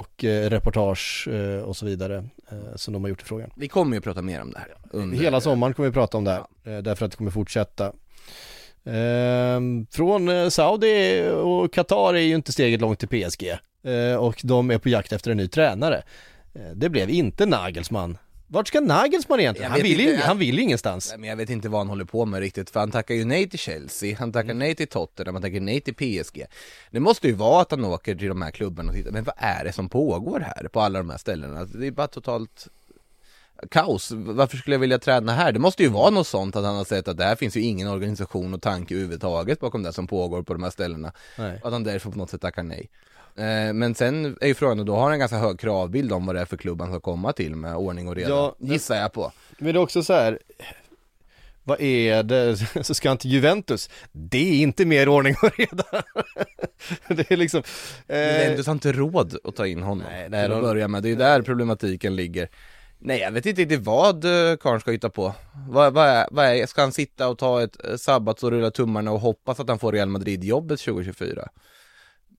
S3: och eh, reportage eh, och så vidare eh, som de har gjort i frågan.
S4: Vi kommer ju prata mer om det här. under-
S3: Hela sommaren kommer vi prata om det här, eh, därför att det kommer fortsätta. Ehm, från Saudi och Qatar är ju inte steget långt till PSG och de är på jakt efter en ny tränare. Det blev inte Nagelsmann. Vart ska Nagelsmann egentligen? Han vill,
S4: inte,
S3: ju, han vill ingenstans.
S4: Nej, men jag vet inte vad han håller på med riktigt, för han tackar ju nej till Chelsea, han tackar nej till Tottenham, han tackar nej till PSG. Det måste ju vara att han åker till de här klubbarna och tittar, men vad är det som pågår här på alla de här ställena? Alltså, Det är bara totalt kaos. Varför skulle jag vilja träna här? Det måste ju vara något sånt att han har sett att det här finns ju ingen organisation och tanke överhuvudtaget bakom det som pågår på de här ställena.
S3: Nej.
S4: Att han därför på något sätt tackar nej. Eh, Men sen är ju frågan, och då har han en ganska hög kravbild om vad det är för klubb han ska komma till med ordning och reda,
S3: Ja,
S4: gissar jag på.
S3: Men det är också så här, vad är det, så ska han till Juventus? Det är inte mer ordning och reda. det är liksom... eh,
S4: Juventus har inte råd att ta in honom
S3: Nej,
S4: nej,
S3: de-
S4: börja med, det är ju där problematiken ligger Nej jag vet inte riktigt vad eh, karln ska hitta på vad, vad, är, vad är, ska han sitta och ta ett eh, sabbat och rulla tummarna och hoppas att han får Real Madrid-jobbet 2024?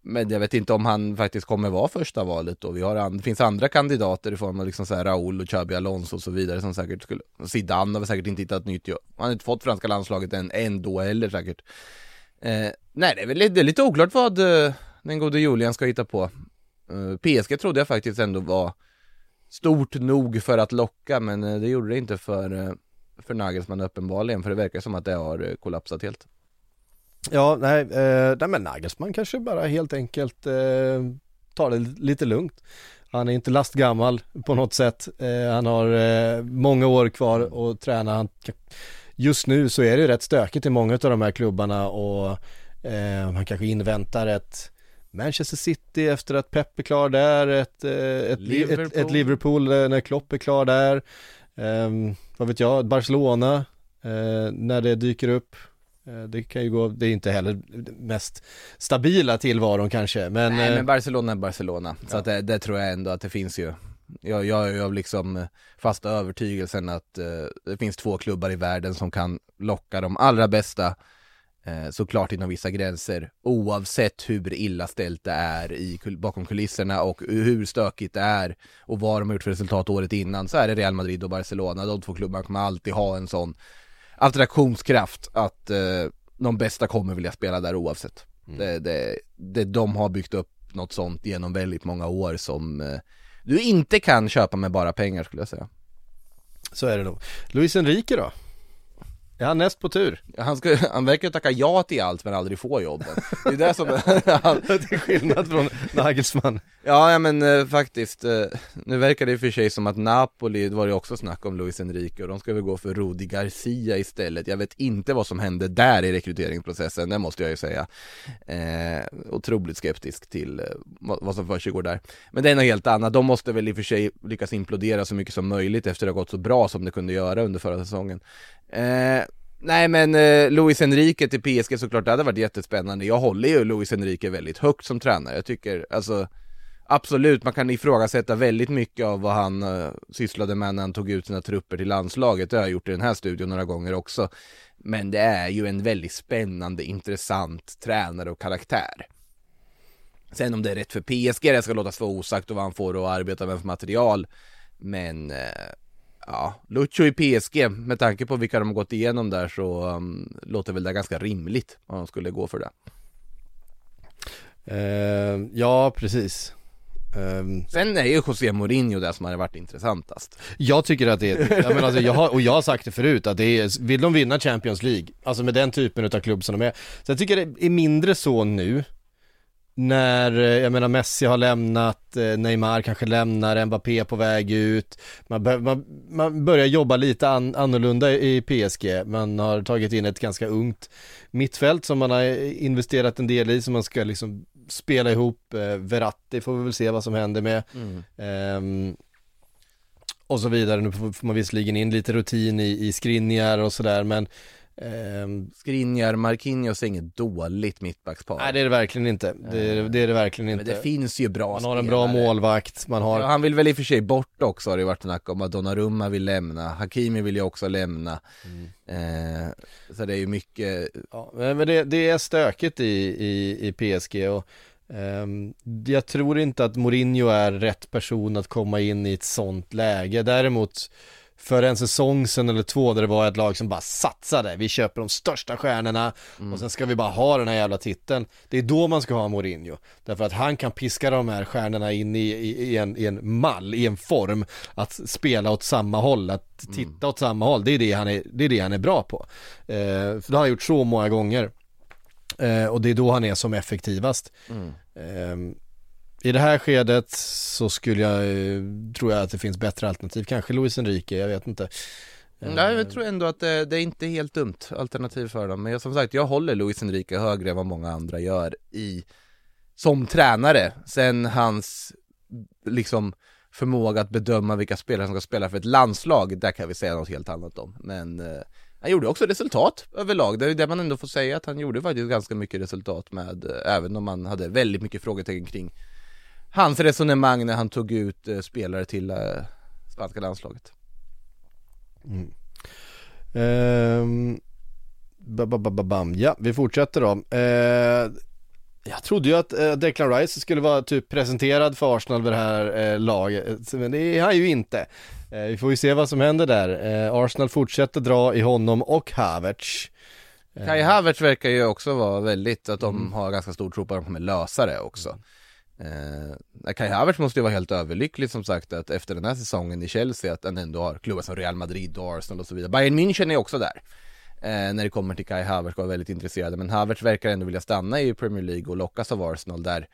S4: Men jag vet inte om han faktiskt kommer vara första valet då. Vi har an- det finns andra kandidater i form av liksom så här Raul och Xabi Alonso och så vidare som säkert skulle, Zidane har väl säkert inte hittat nytt jobb. Han har inte fått franska landslaget än, ändå heller säkert. Eh, nej, det är väl det är lite oklart vad eh, den gode Julian ska hitta på. Eh, PSG trodde jag faktiskt ändå var stort nog för att locka, men eh, det gjorde det inte för, eh, för Nagelsmann uppenbarligen, för det verkar som att det har eh, kollapsat helt.
S3: Ja, nej, eh, nej men Nagelsmann kanske bara helt enkelt eh, tar det lite lugnt. Han är inte lastgammal på något sätt. Eh, han har eh, många år kvar att träna. Han, just nu så är det ju rätt stökigt i många av de här klubbarna och eh, han kanske inväntar ett Manchester City efter att Pep är klar där, ett, eh, ett, Liverpool. Ett, ett Liverpool eh, när Klopp är klar där. Eh, vad vet jag, Barcelona när det dyker upp. Eh, Det kan ju gå, det är inte heller mest stabila tillvaron kanske, men,
S4: Nej
S3: eh,
S4: men Barcelona är Barcelona, så att det, det tror jag ändå att det finns ju. Jag, jag av liksom eh, fasta övertygelsen att eh, det finns två klubbar i världen som kan locka de allra bästa eh, Såklart inom vissa gränser Oavsett hur illa ställt det är i, bakom kulisserna och hur stökigt det är Och vad de har gjort för resultat året innan Så är det Real Madrid och Barcelona, de två klubbarna kommer alltid ha en sån Attraktionskraft att eh, de bästa kommer vilja spela där oavsett det, det, det, de har byggt upp något sånt genom väldigt många år som eh, du inte kan köpa med bara pengar skulle jag säga.
S3: så är det nog. Luis Enrique då? Är han näst på tur?
S4: Han, ska, han verkar tacka ja till allt men aldrig få jobben. Det är det som han,
S3: Till skillnad från Nagelsmann.
S4: Ja, ja men eh, faktiskt, eh, nu verkar det i och för sig som att Napoli, det var det också snack om Luis Enrique och de ska väl gå för Rudi Garcia istället. Jag vet inte vad som hände där i rekryteringsprocessen, det måste jag ju säga. Eh, otroligt skeptisk till eh, vad, vad som försiggår där. Men det är något helt annat, de måste väl i och för sig lyckas implodera så mycket som möjligt efter att det har gått så bra som det kunde göra under förra säsongen. Eh, Nej men eh, Luis Enrique till PSG såklart, det hade varit jättespännande. Jag håller ju Luis Enrique väldigt högt som tränare. Jag tycker, alltså Absolut, man kan ifrågasätta väldigt mycket av vad han eh, sysslade med när han tog ut sina trupper till landslaget. Det har jag gjort i den här studion några gånger också. Men det är ju en väldigt spännande, intressant tränare och karaktär. Sen om det är rätt för PSG, det ska låtas vara osagt och vad han får att arbeta med för material. Men eh, ja, Lucho i PSG, med tanke på vilka de har gått igenom där så um, låter väl det ganska rimligt om de skulle gå för det.
S3: Uh, ja, precis. Um,
S4: Sen är ju José Mourinho det som hade varit intressantast.
S3: Jag tycker att det är, jag menar, alltså, jag har, och jag har sagt det förut att det är, vill de vinna Champions League, alltså med den typen av klubb som de är, så jag tycker det är mindre så nu, när, eh, jag menar Messi har lämnat, eh, Neymar kanske lämnar, Mbappé på väg ut, man, bör, man, man börjar jobba lite an, annorlunda i PSG, man har tagit in ett ganska ungt mittfält som man har investerat en del i, som man ska liksom spela ihop, eh, Verratti får vi väl se vad som händer med.
S4: Mm.
S3: Um, och så vidare, nu får man visserligen in lite rutin i, i skrinjar och sådär men um,
S4: Skriniar, Marquinhos är inget dåligt mittbackspar.
S3: Nej det är det verkligen inte, det är det, är det verkligen inte.
S4: Men det finns ju bra
S3: Man har en
S4: spelare.
S3: bra målvakt, man har
S4: Ja, han vill väl i och för sig bort också har det varit snack om att Donnarumma vill lämna, Hakimi vill ju också lämna. Eh, så det är ju mycket,
S3: Ja, men det, det är stökigt i, i, i PSG och ehm, jag tror inte att Mourinho är rätt person att komma in i ett sånt läge. Däremot för en säsong sen eller två där det var ett lag som bara satsade, vi köper de största stjärnorna och sen ska vi bara ha den här jävla titeln. Det är då man ska ha Mourinho. Därför att han kan piska de här stjärnorna in i, i, i, en, i en mall, i en form, att spela åt samma håll, att titta åt samma håll. Det är det han är, det är, det han är bra på. Eh, för det har han gjort så många gånger. Eh, och det är då han är som effektivast. Eh, i det här skedet så skulle jag, eh, tror jag att det finns bättre alternativ. Kanske Luis Enrique, jag vet inte. Mm,
S4: nej jag tror ändå att det, det är inte helt dumt alternativ för dem. Men jag, som sagt, jag håller Luis Enrique högre än vad många andra gör i, som tränare. Sen hans, liksom, förmåga att bedöma vilka spelare som ska spela för ett landslag, där kan vi säga något helt annat om. Men eh, han gjorde också resultat överlag, det är ju det man ändå får säga att han gjorde faktiskt ganska mycket resultat med, eh, även om man hade väldigt mycket frågetecken kring hans resonemang när han tog ut eh, spelare till eh, spanska landslaget.
S3: Ehm, ba, ba, ba, ba, bam. Ja, vi fortsätter då. Eh, jag trodde ju att eh, Declan Rice skulle vara typ presenterad för Arsenal vid det här eh, laget, men det är han ju inte. Eh, vi får ju se vad som händer där. Eh, Arsenal fortsätter dra i honom och Havertz. Eh,
S4: Kai Havertz verkar ju också vara väldigt, att de har ganska stor tro på att de kommer lösa det också. Eh, Kai Havertz måste ju vara helt överlycklig som sagt att efter den här säsongen i Chelsea att han ändå har klubbar som Real Madrid och Arsenal och så vidare. Bayern München är också där. Eh, när det kommer till Kai Havertz och är väldigt intresserade. Men Havertz verkar ändå vilja stanna i Premier League och lockas av Arsenal där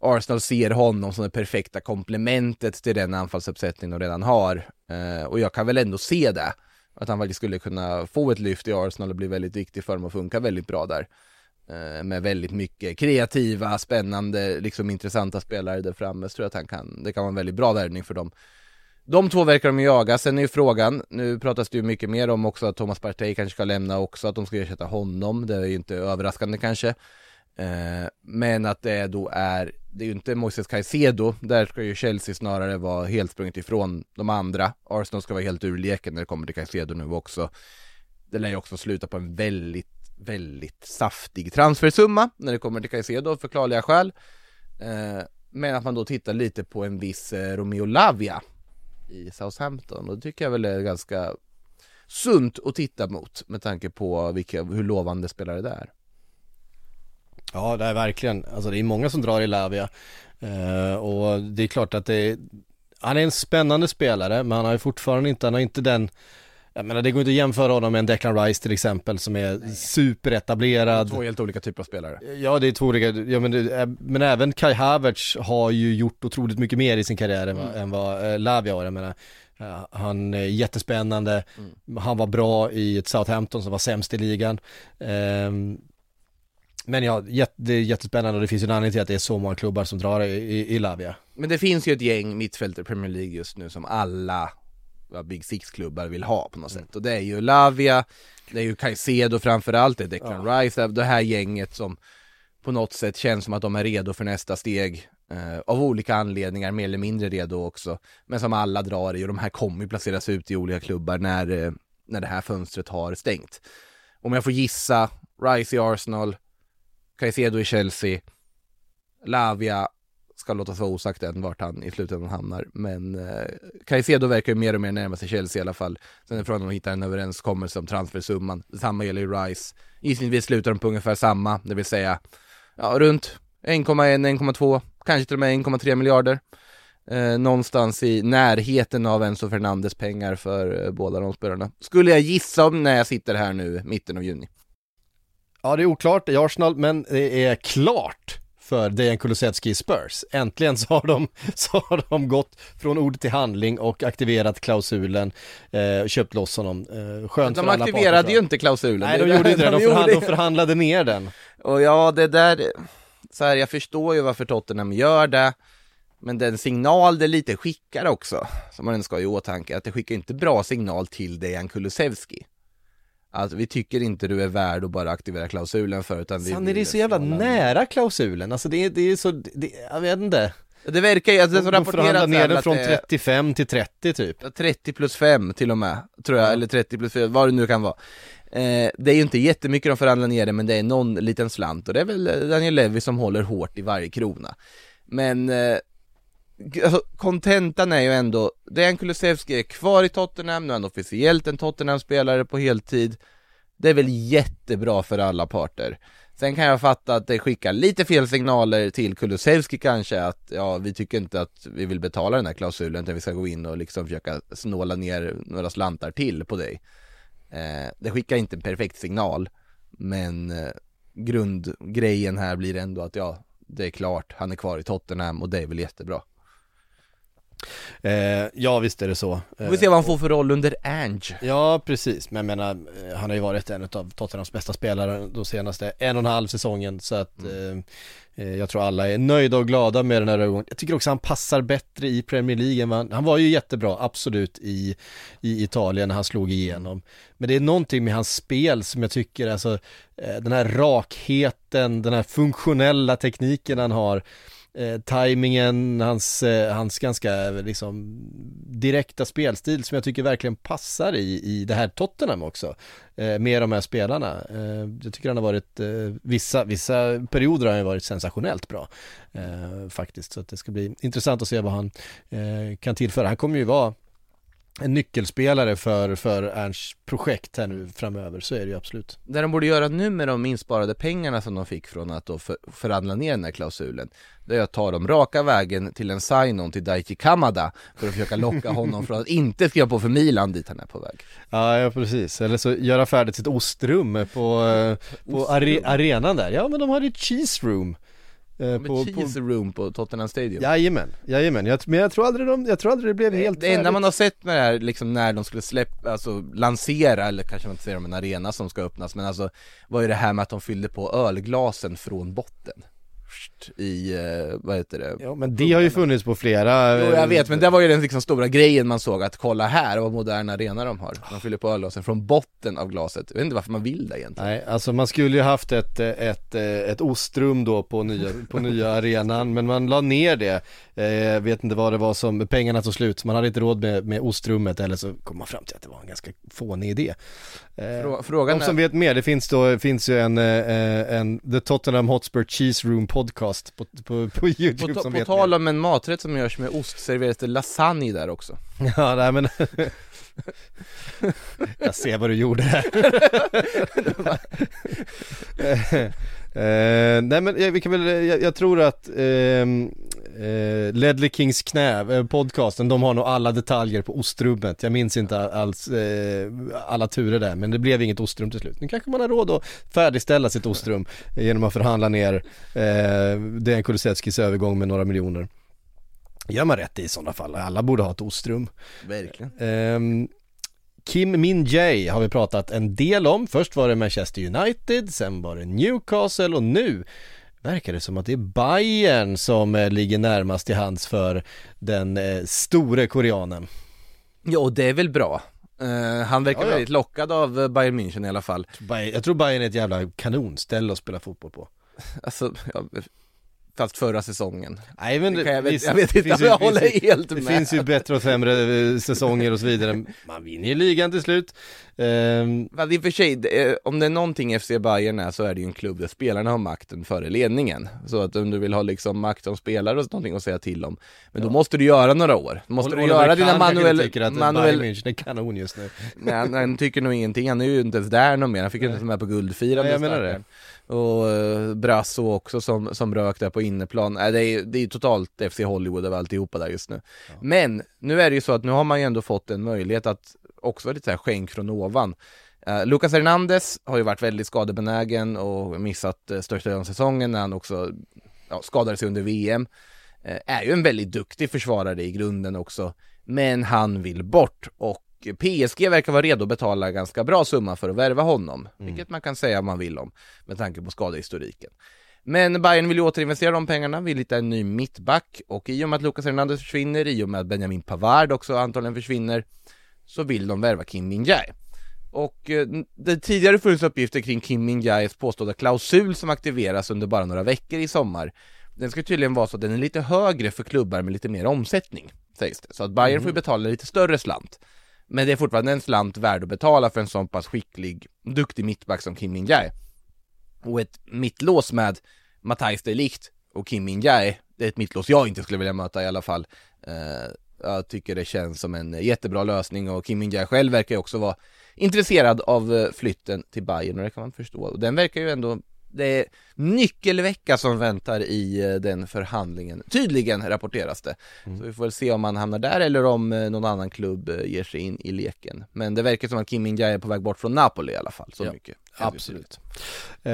S4: Arsenal ser honom som det perfekta komplementet till den anfallsuppsättning de redan har. Eh, och jag kan väl ändå se det. Att han faktiskt skulle kunna få ett lyft i Arsenal och bli väldigt viktig för dem och funka väldigt bra där. Eh, med väldigt mycket kreativa, spännande, liksom intressanta spelare där framme. Så tror jag att han kan, det kan vara en väldigt bra värvning för dem. De två verkar de jaga, sen är ju frågan, nu pratas det ju mycket mer om också att Thomas Partey kanske ska lämna också, att de ska ersätta honom, det är ju inte överraskande kanske. Eh, men att det då är, det är ju inte Moises Caicedo, där ska ju Chelsea snarare vara helt sprunget ifrån de andra. Arsenal ska vara helt ur leken när det kommer till Caicedo nu också. Det lär ju också sluta på en väldigt, väldigt saftig transfersumma när det kommer till Caicedo av förklarliga skäl. Eh, men att man då tittar lite på en viss eh, Romeo Lavia i Southampton och det tycker jag väl är ganska sunt att titta mot med tanke på vilka, hur lovande spelare det är.
S3: Ja, det är verkligen. Alltså det är många som drar i Lavia. Eh, och det är klart att det är, han är en spännande spelare, men han har ju fortfarande inte, han har inte den jag menar det går inte att jämföra honom med en Declan Rice till exempel som är superetablerad.
S4: Två helt olika typer av spelare.
S3: Ja det är två olika, ja, men, det, är- men även Kai Havertz har ju gjort otroligt mycket mer i sin karriär än, vad- än vad eh, Lavia har. Jag menar, eh, han är jättespännande, han var bra i ett Southampton som var sämst i ligan. Ehm, men ja, det är jättespännande och det finns ju en anledning till att det är så många klubbar som drar i, i, i Lavia.
S4: Men det finns ju ett gäng mittfältare i Premier League just nu som alla ja, Big Six-klubbar vill ha på något sätt. Och det är ju Lavia, det är ju Caicedo framförallt, det är Declan Rice, det här gänget som på något sätt känns som att de är redo för nästa steg. Eh, av olika anledningar, mer eller mindre redo också. Men som alla drar i och de här kommer ju placeras ut i olika klubbar när, eh, när det här fönstret har stängt. Om jag får gissa, Rice i Arsenal, Caicedo i Chelsea, Lavia ska låta vara osagt än vart han i slutändan hamnar. Men eh, Caicedo verkar ju mer och mer närma sig Chelsea i alla fall. Sen är frågan om de hittar en överenskommelse om transfersumman. Samma gäller ju Rice. Gissningsvis slutar de på ungefär samma, det vill säga ja, runt 1,1, 1,2, kanske till och med 1,3 miljarder. Eh, någonstans i närheten av Enzo Fernandes pengar för eh, båda de spelarna. Skulle jag gissa om när jag sitter här nu, mitten av juni.
S3: Ja det är oklart i Arsenal men det är klart för Dejan Kulusevski i Spurs. Äntligen så har, de, så har de gått från ord till handling och aktiverat klausulen, eh, köpt loss honom. Eh, skönt
S4: De
S3: för alla
S4: aktiverade
S3: parter,
S4: ju inte klausulen.
S3: Nej de gjorde inte det, de, förhand, de förhandlade ner den.
S4: Och ja, det där, så här, jag förstår ju varför Tottenham gör det, men den signal det lite skickar också, som man ändå ska ha i åtanke, att det skickar inte bra signal till Dejan Kulusevski. Att vi tycker inte du är värd att bara aktivera klausulen för, utan vi
S3: Sen är det så jävla nära klausulen, alltså det är, det är så, det, jag vet inte.
S4: Det verkar ju, alltså det som rapporteras
S3: ner den från
S4: det är-
S3: 35 till 30 typ.
S4: Ja, 30 plus 5 till och med, tror jag, eller 30 plus 4, vad det nu kan vara. Eh, det är ju inte jättemycket de förhandlar ner det, men det är någon liten slant och det är väl Daniel Levy som håller hårt i varje krona. Men eh, alltså, kontentan är ju ändå, Dejan Kulusevski är kvar i Tottenham, nu är han officiellt en Tottenham-spelare på heltid. Det är väl jättebra för alla parter. Sen kan jag fatta att det skickar lite fel signaler till Kulusevski kanske att ja, vi tycker inte att vi vill betala den här klausulen utan vi ska gå in och liksom försöka snåla ner några slantar till på dig. Eh, det skickar inte en perfekt signal, men eh, grundgrejen här blir ändå att ja, det är klart, han är kvar i Tottenham och det är väl jättebra.
S3: Eh, ja visst är det så.
S4: Vi får se vad han får för roll under Ange.
S3: Ja precis, men jag menar, eh, han har ju varit en av Tottenhams bästa spelare de senaste en och en halv säsongen så att eh, eh, jag tror alla är nöjda och glada med den här övergången. Jag tycker också han passar bättre i Premier League än vad han, han var ju jättebra, absolut, i, i Italien när han slog igenom. Men det är någonting med hans spel som jag tycker, alltså eh, den här rakheten, den här funktionella tekniken han har, eh, tajmingen, hans, eh, hans ganska liksom direkta spelstil som jag tycker verkligen passar i, i det här Tottenham också. Eh, med de här spelarna. Eh, jag tycker han har varit, eh, vissa, vissa perioder har han ju varit sensationellt bra. Eh, faktiskt, så att det ska bli intressant att se vad han eh, kan tillföra. Han kommer ju vara en nyckelspelare för, för Ernsts projekt här nu framöver, så är det ju absolut.
S4: Det de borde göra nu med de insparade pengarna som de fick från att då för, förhandla ner den här klausulen Det är att ta dem raka vägen till en sign-on till Daichi Kamada För att försöka locka honom från att inte skriva på för Milan dit han är på väg.
S3: Ja, ja precis, eller så göra färdigt sitt ostrum på, eh, på are, arenan där, ja men de hade ett cheese room eh,
S4: Med cheese room på Tottenham Stadium.
S3: Jajamän, jajamän, jag, men jag tror aldrig de, jag tror aldrig det blev helt
S4: Det enda man har sett med det här, liksom när de skulle släppa, alltså lansera, eller kanske man inte säger om en arena som ska öppnas, men alltså var ju det här med att de fyllde på ölglasen från botten i, eh, vad heter det?
S3: Ja men det har ju funnits på flera
S4: Jo jag vet, men det var ju den liksom stora grejen man såg att kolla här vad modern arena de har De fyller på ölglasen från botten av glaset, jag vet inte varför man vill det egentligen
S3: Nej, alltså man skulle ju haft ett, eh, ett, eh, ett ostrum då på nya, på nya arenan, men man la ner det. Jag vet inte vad det var som, pengarna tog slut, man hade inte råd med, med ostrummet eller så kom man fram till att det var en ganska fånig idé.
S4: Frå- frågan
S3: De som
S4: är-
S3: vet mer, det finns då, finns ju en, en The Tottenham Hotspur Cheese Room podcast på, på, på YouTube
S4: På,
S3: som
S4: på tal om en maträtt som görs med ost serveras det lasagne där också.
S3: Ja, nej men Jag ser vad du gjorde här. Eh, nej men eh, vi kan väl, jag, jag tror att ehm, eh, Ledley Kings knä, eh, podcasten, de har nog alla detaljer på ostrummet. Jag minns inte alls eh, alla turer där, men det blev inget ostrum till slut. Nu kanske man har råd att färdigställa sitt ostrum eh, genom att förhandla ner eh, Dejan Kulusevskis övergång med några miljoner. Gör man rätt i sådana fall, alla borde ha ett ostrum.
S4: Verkligen.
S3: Kim Min Jae har vi pratat en del om. Först var det Manchester United, sen var det Newcastle och nu verkar det som att det är Bayern som eh, ligger närmast till hands för den eh, store koreanen.
S4: Ja, och det är väl bra. Eh, han verkar
S3: Ja, ja.
S4: väldigt lockad av Bayern München i alla fall.
S3: Jag tror Bayern är ett jävla kanonställe att spela fotboll på.
S4: Alltså, ja, fast förra säsongen.
S3: Nej men
S4: Det jag vet-
S3: visst,
S4: jag vet
S3: det
S4: inte om jag
S3: ju-
S4: håller
S3: ju-
S4: helt
S3: Det
S4: med.
S3: finns ju bättre och sämre eh, säsonger och så vidare. Man vinner ju ligan till slut. Ehm,
S4: Fast i och för sig, det är- om det är någonting FC Bayern är så är det ju en klubb där spelarna har makten före ledningen. Så att om du vill ha liksom makt som spelare och någonting att säga till om. Men då måste du göra några år. Då måste du
S3: Oliver
S4: göra dina manuell...
S3: tycker att
S4: manuell
S3: Bayern München är kanon just nu.
S4: Nej, han, han tycker nog ingenting, han är ju inte ens där någon mer, han fick ju inte med på guldfirandet
S3: jag menar det.
S4: Och uh, Brasso också som, som rök där på inneplan, Nej, det är det är totalt FC Hollywood av alltihopa där just nu. Men nu är det ju så att nu har man ju ändå fått en möjlighet att också lite så här skänk från ovan. Uh, Lucas Hernandez har ju varit väldigt skadebenägen och missat uh, största delen av säsongen när han också ja, skadade sig under VM. Eh, är ju en väldigt duktig försvarare i grunden också, men han vill bort och PSG verkar vara redo att betala ganska bra summa för att värva honom, vilket man kan säga man vill om med tanke på skadehistoriken. Men Bayern vill ju återinvestera de pengarna, vill hitta en ny mittback och i och med att Lucas Hernandez försvinner, i och med att Benjamin Pavard också antagligen försvinner, så vill de värva Kim Min-Jae. Och eh, det tidigare funnits uppgifter kring Kim Min-Jaes påstådda klausul som aktiveras under bara några veckor i sommar. Den ska tydligen vara så att den är lite högre för klubbar med lite mer omsättning, sägs det. Så att Bayern får ju betala lite större slant. Men det är fortfarande en slant värd att betala för en sån pass skicklig, duktig mittback som Kim Min-Jae. Och ett mittlås med Matthijs de Ligt och Kim Min-Jae, det är ett mittlås jag inte skulle vilja möta i alla fall. Uh, jag tycker det känns som en jättebra lösning och Kim Min-Jae själv verkar ju också vara intresserad av eh, flytten till Bayern och det kan man förstå. Och den verkar ju ändå, det är nyckelvecka som väntar i eh, den förhandlingen. Tydligen rapporteras det. Så vi får väl se om han hamnar där eller om eh, någon annan klubb eh, ger sig in i leken. Men det verkar som att Kim Min-Jae är på väg bort från Napoli i alla fall, så
S3: Ja,
S4: mycket.
S3: Absolut. Eh,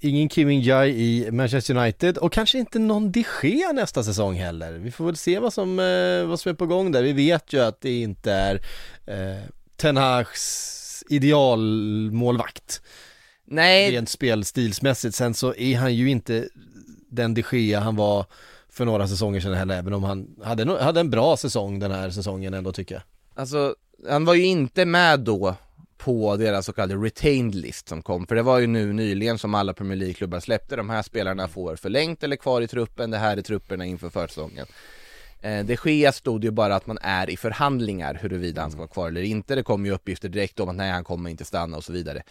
S3: ingen Kim Min-Jae i Manchester United och kanske inte någon de Gea nästa säsong heller. Vi får väl se vad som, eh, vad som är på gång där. Vi vet ju att det inte är eh, Ten Hags idealmålvakt.
S4: Nej,
S3: Rent spelstilsmässigt. Sen så är han ju inte den de Gea han var för några säsonger sedan heller, även om han hade, hade en bra säsong den här säsongen ändå tycker jag.
S4: Alltså, han var ju inte med då på deras så kallade retained list som kom, för det var ju nu nyligen som alla Premier League-klubbar släppte, de här spelarna får förlängt eller kvar i truppen, det här är trupperna inför försäsongen. Eh, det sker stod ju bara att man är i förhandlingar huruvida han ska vara kvar eller inte, det kom ju uppgifter direkt om att nej han kommer inte stanna och så vidare.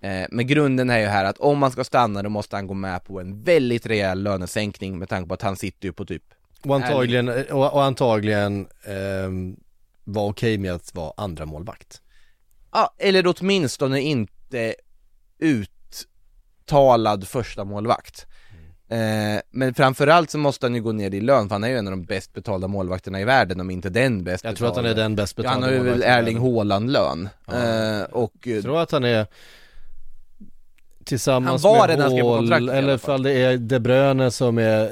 S4: Eh, men grunden är ju här att om man ska stanna då måste han gå med på en väldigt rejäl lönesänkning med tanke på att han sitter ju på typ
S3: Och antagligen, och, och antagligen ehm, var okej med att vara andra målvakt.
S4: Ja, eller åtminstone inte uttalad första målvakt. Eh, men framförallt så måste han ju gå ner i lön, för han är ju en av de bäst betalda målvakterna i världen, om inte den bäst
S3: Jag tror att han är den bäst
S4: Ja,
S3: betalda
S4: han har ju väl Erling. Haaland-lön. Eh, och
S3: Jag tror att han är tillsammans
S4: Han var
S3: med
S4: skrev på
S3: Hall,
S4: kontrakt
S3: eller
S4: fall.
S3: det är De Bruyne som är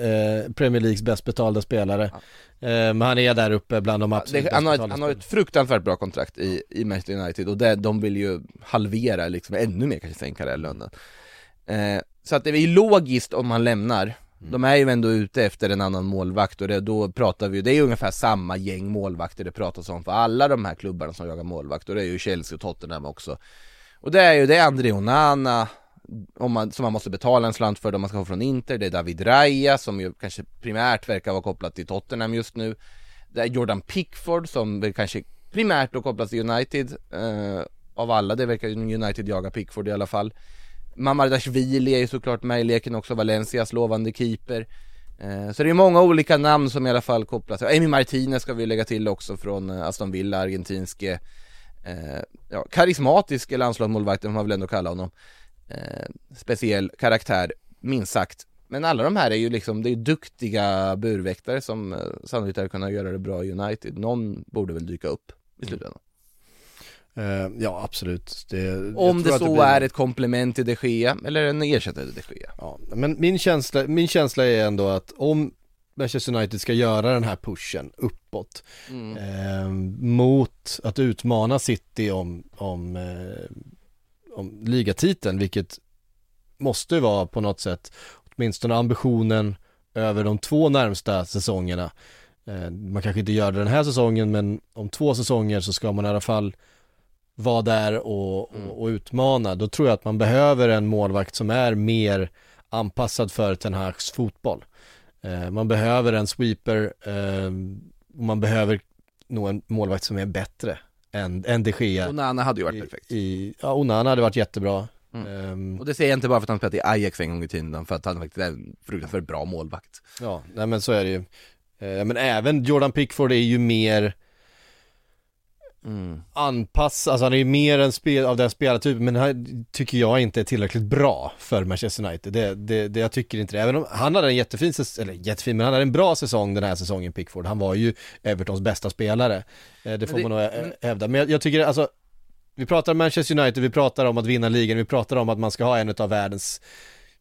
S3: eh, Premier Leagues bäst betalda spelare. Eh, men han är där uppe bland de absolut
S4: det,
S3: bäst
S4: han, har ett, han har ett fruktansvärt bra kontrakt i, i Manchester United och det, de vill ju halvera, liksom ännu mer kanske sänka den lönen. Eh, så att det är ju logiskt om han lämnar. De är ju ändå ute efter en annan målvakt och det, då pratar vi ju, det är ju ungefär samma gäng målvakter det pratas om för alla de här klubbarna som jagar målvakt och det är ju Chelsea och Tottenham också. Och det är ju, det är André Onana, om man, som man måste betala en slant för om man ska få från Inter, det är David Raya som ju kanske primärt verkar vara kopplat till Tottenham just nu. Det är Jordan Pickford som väl kanske primärt då kopplas till United eh, av alla, det verkar ju United jaga Pickford i alla fall. Mamardashvili är ju såklart med i leken också, Valencias lovande keeper. Eh, så det är många olika namn som i alla fall kopplas. Amy Martinez ska vi lägga till också från eh, Aston Villa, argentinske eh, ja, karismatiske landslagsmålvakten får man väl ändå kalla honom. Speciell karaktär. minst sagt. Men alla de här är ju liksom, det är duktiga burväktare som sannolikt hade kunnat göra det bra i United. Någon borde väl dyka upp i slutändan.
S3: Mm ja, absolut. Det,
S4: Om det så
S3: blir-
S4: är ett komplement till de Gea eller en ersättare till de Gea.
S3: Ja, men min känsla, min känsla är ändå att om Manchester United ska göra den här pushen uppåt
S4: Mm.
S3: eh, mot att utmana City om, om, eh, om ligatiteln, vilket måste vara på något sätt åtminstone ambitionen över de två närmsta säsongerna. Eh, man kanske inte gör det den här säsongen men om två säsonger så ska man i alla fall vara där och, och, och utmana. Då tror jag att man behöver en målvakt som är mer anpassad för Ten Hags fotboll. Eh, man behöver en sweeper eh, och man behöver nog en målvakt som är bättre än, än de Gea.
S4: Onana hade ju varit
S3: I-
S4: perfekt.
S3: I, ja, Onana hade varit jättebra.
S4: Mm.
S3: Ehm,
S4: Och det säger jag inte bara för att han spelat i Ajax en gång i tiden, utan för att han faktiskt är en fruktansvärt bra målvakt.
S3: Ja, nej men så är det ju. Eh, men även Jordan Pickford är ju mer
S4: Mm.
S3: anpassad, alltså han är ju mer en spel, av den spelartypen, men han tycker jag inte är tillräckligt bra för Manchester United. Det, det, det jag tycker inte det. Även om han hade en jättefin, eller jättefin, men han hade en bra säsong den här säsongen Pickford. Han var ju Evertons bästa spelare. Eh, det får
S4: det-
S3: man nog hävda. Men jag, jag tycker alltså, vi pratar om Manchester United, vi pratar om att vinna ligan, vi pratar om att man ska ha en av världens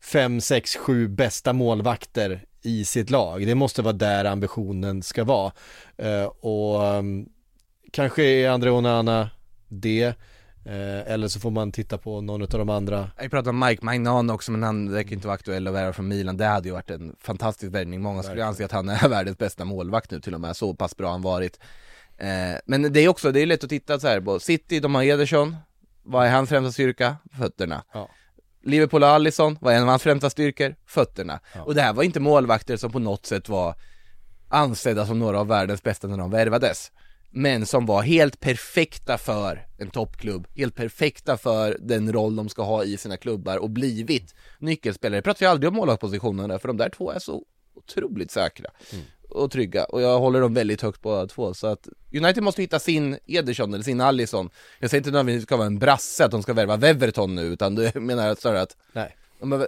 S3: fem, sex, sju bästa målvakter i sitt lag. Det måste vara där ambitionen ska vara. Eh, och um, kanske är André Onana det, eh, eller så får man titta på någon av de andra.
S4: Jag pratade om Mike Magnan också, men han verkar inte vara aktuell att värva från Milan. Det hade ju varit en fantastisk värvning. Många skulle
S3: Verkligen.
S4: anse att han är världens bästa målvakt nu till och med, så pass bra han varit. Eh, men det är också, det är lätt att titta så här på City, de har Ederson, vad är hans främsta styrka? Fötterna.
S3: Ja.
S4: Liverpool och Alisson, vad är en av hans främsta styrkor? Fötterna.
S3: Ja.
S4: Och det här var inte målvakter som på något sätt var ansedda som några av världens bästa när de värvades. Men som var helt perfekta för en toppklubb, helt perfekta för den roll de ska ha i sina klubbar och blivit nyckelspelare. Jag pratar ju aldrig om målvaktspositionerna för de där två är så otroligt säkra och trygga och jag håller dem väldigt högt båda två så att United måste hitta sin Ederson eller sin Allison Jag säger inte nödvändigtvis att det ska vara en brasse att de ska värva Weverton nu utan det menar snarare att
S3: Nej.
S4: de är,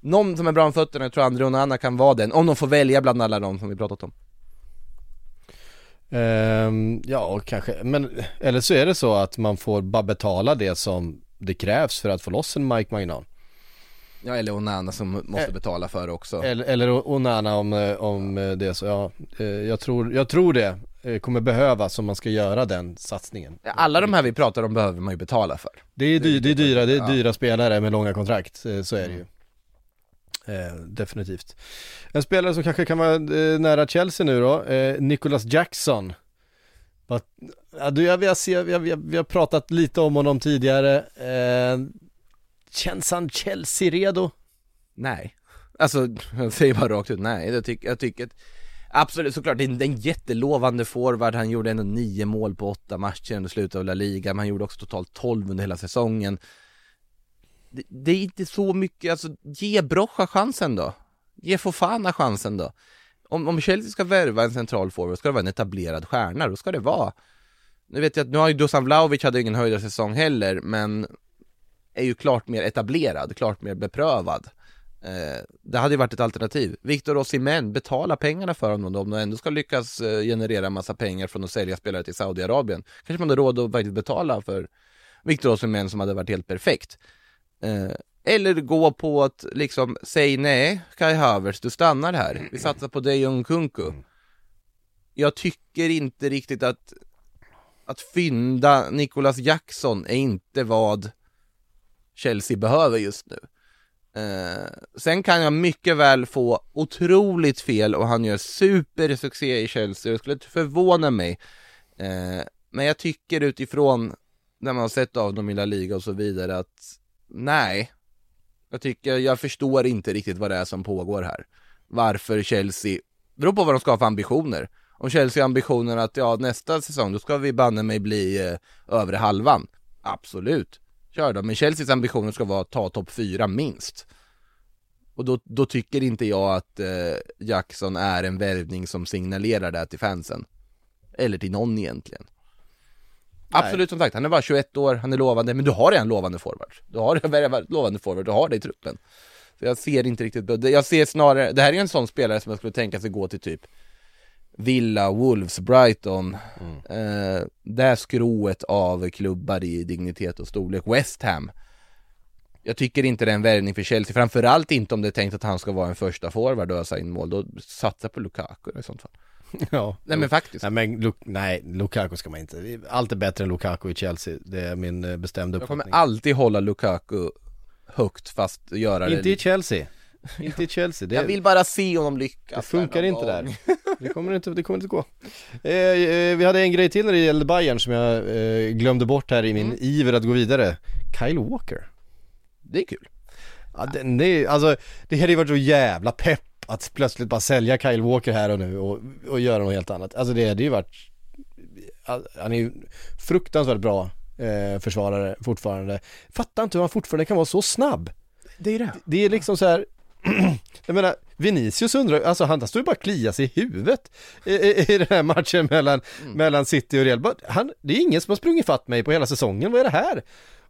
S4: någon som är bra med fötterna, jag tror André Onana kan vara den, om de får välja bland alla de som vi pratat om
S3: Ehm, ja, och kanske, men eller så är det så att man får bara betala det som det krävs för att få loss en Mike Magnan.
S4: Ja eller Onana som måste
S3: Eh,
S4: betala för det också
S3: Eller, eller Onana om, eh, om eh, det så, ja, jag tror, jag tror det kommer behövas om man ska göra den satsningen.
S4: Alla de här vi pratar om behöver man ju betala för
S3: Det är, dy, det är dyra, det är
S4: Ja.
S3: dyra spelare med långa kontrakt, så är det ju. Eh, definitivt. En spelare som kanske kan vara eh, nära Chelsea nu då, eh, Nicholas Jackson. But, ja, du, jag, vi, har se, vi, har, vi, har, pratat lite om honom tidigare. Eh, känns han Chelsea-redo?
S4: Nej Alltså, jag säger bara rakt ut nej, jag, tycker jag tycker att Absolut, såklart, det är en, det är en jättelovande forward, han gjorde ändå nio mål på åtta matcher under slutet av La Liga, men han gjorde också totalt 12 under hela säsongen det, det är inte så mycket, alltså ge Brocha chansen då Ge Fofana chansen då om, om Chelsea ska värva en central forward, ska det vara en etablerad stjärna, då ska det vara Nu vet jag att, nu har ju Dusan Vlahovic hade ju ingen höjdarsäsong heller, men är ju klart mer etablerad, klart mer beprövad Eh, det hade ju varit ett alternativ. Victor Osimhen, betala pengarna för honom då, om de ändå ska lyckas eh, generera massa pengar från att sälja spelare till Saudiarabien. Kanske man har råd att faktiskt betala för Victor Osimhen som hade varit helt perfekt. Eh, eller gå på att liksom, säg nej Kai Havertz, du stannar här. Vi satsar på dig och Nkunku. Jag tycker inte riktigt att att fynda Nicholas Jackson är inte vad Chelsea behöver just nu. Eh, sen kan jag mycket väl få otroligt fel och han gör supersuccé i Chelsea, det skulle inte förvåna mig. Eh, men jag tycker utifrån när man har sett av dem i La Liga och så vidare att nej, jag tycker, jag förstår inte riktigt vad det är som pågår här. Varför Chelsea, det beror på vad de ska ha för ambitioner. Om Chelsea har ambitioner att ja, nästa säsong då ska vi banne mig bli eh, övre halvan. Absolut, kör då. Men Chelseas ambitioner ska vara att ta topp fyra minst. Och då, då tycker inte jag att eh, Jackson är en värvning som signalerar det till fansen. Eller till någon egentligen. Absolut som sagt, han är bara 21 år, han är lovande, men du har redan lovande forward. Du har redan lovande forward, du har det i truppen. Så jag ser inte riktigt, jag ser snarare, det här är en sån spelare som jag skulle tänka sig gå till typ Villa, Wolves, Brighton, eh, det här skrået av klubbar i dignitet och storlek, West Ham. Jag tycker inte det är en värvning för Chelsea, framförallt inte om det är tänkt att han ska vara en första forward och ösa in mål, då satsa på Lukaku i sånt fall
S3: Ja.
S4: Nej men faktiskt
S3: Nej, men Lu- nej, Lukaku ska man inte. Allt är bättre än Lukaku i Chelsea. Det är min eh, bestämda
S4: Jag kommer
S3: uppfattning.
S4: alltid hålla Lukaku högt fast göra det
S3: Inte i Chelsea. Inte i Chelsea. Det,
S4: Jag vill bara se honom lyckas
S3: det funkar inte där.
S4: gång.
S3: Det kommer inte, det kommer inte gå. Eh, eh, vi hade en grej till när det gällde Bayern som jag eh, glömde bort här i min iver att gå vidare. Kyle Walker.
S4: Det är kul
S3: Ja, den, det, alltså, det hade ju varit så jävla pepp att plötsligt bara sälja Kyle Walker här och nu och, och göra något helt annat. Alltså det hade ju varit, han är ju fruktansvärt bra eh, försvarare fortfarande. Fattar inte hur han fortfarande kan vara så snabb.
S4: Det är det
S3: Det är liksom så här. Jag menar, Vinicius undrar, alltså han står ju bara och kliar sig i huvudet i, i, i den här matchen mellan, mellan City och Real. Han, det är ingen som har sprungit fatt mig på hela säsongen, vad är det här?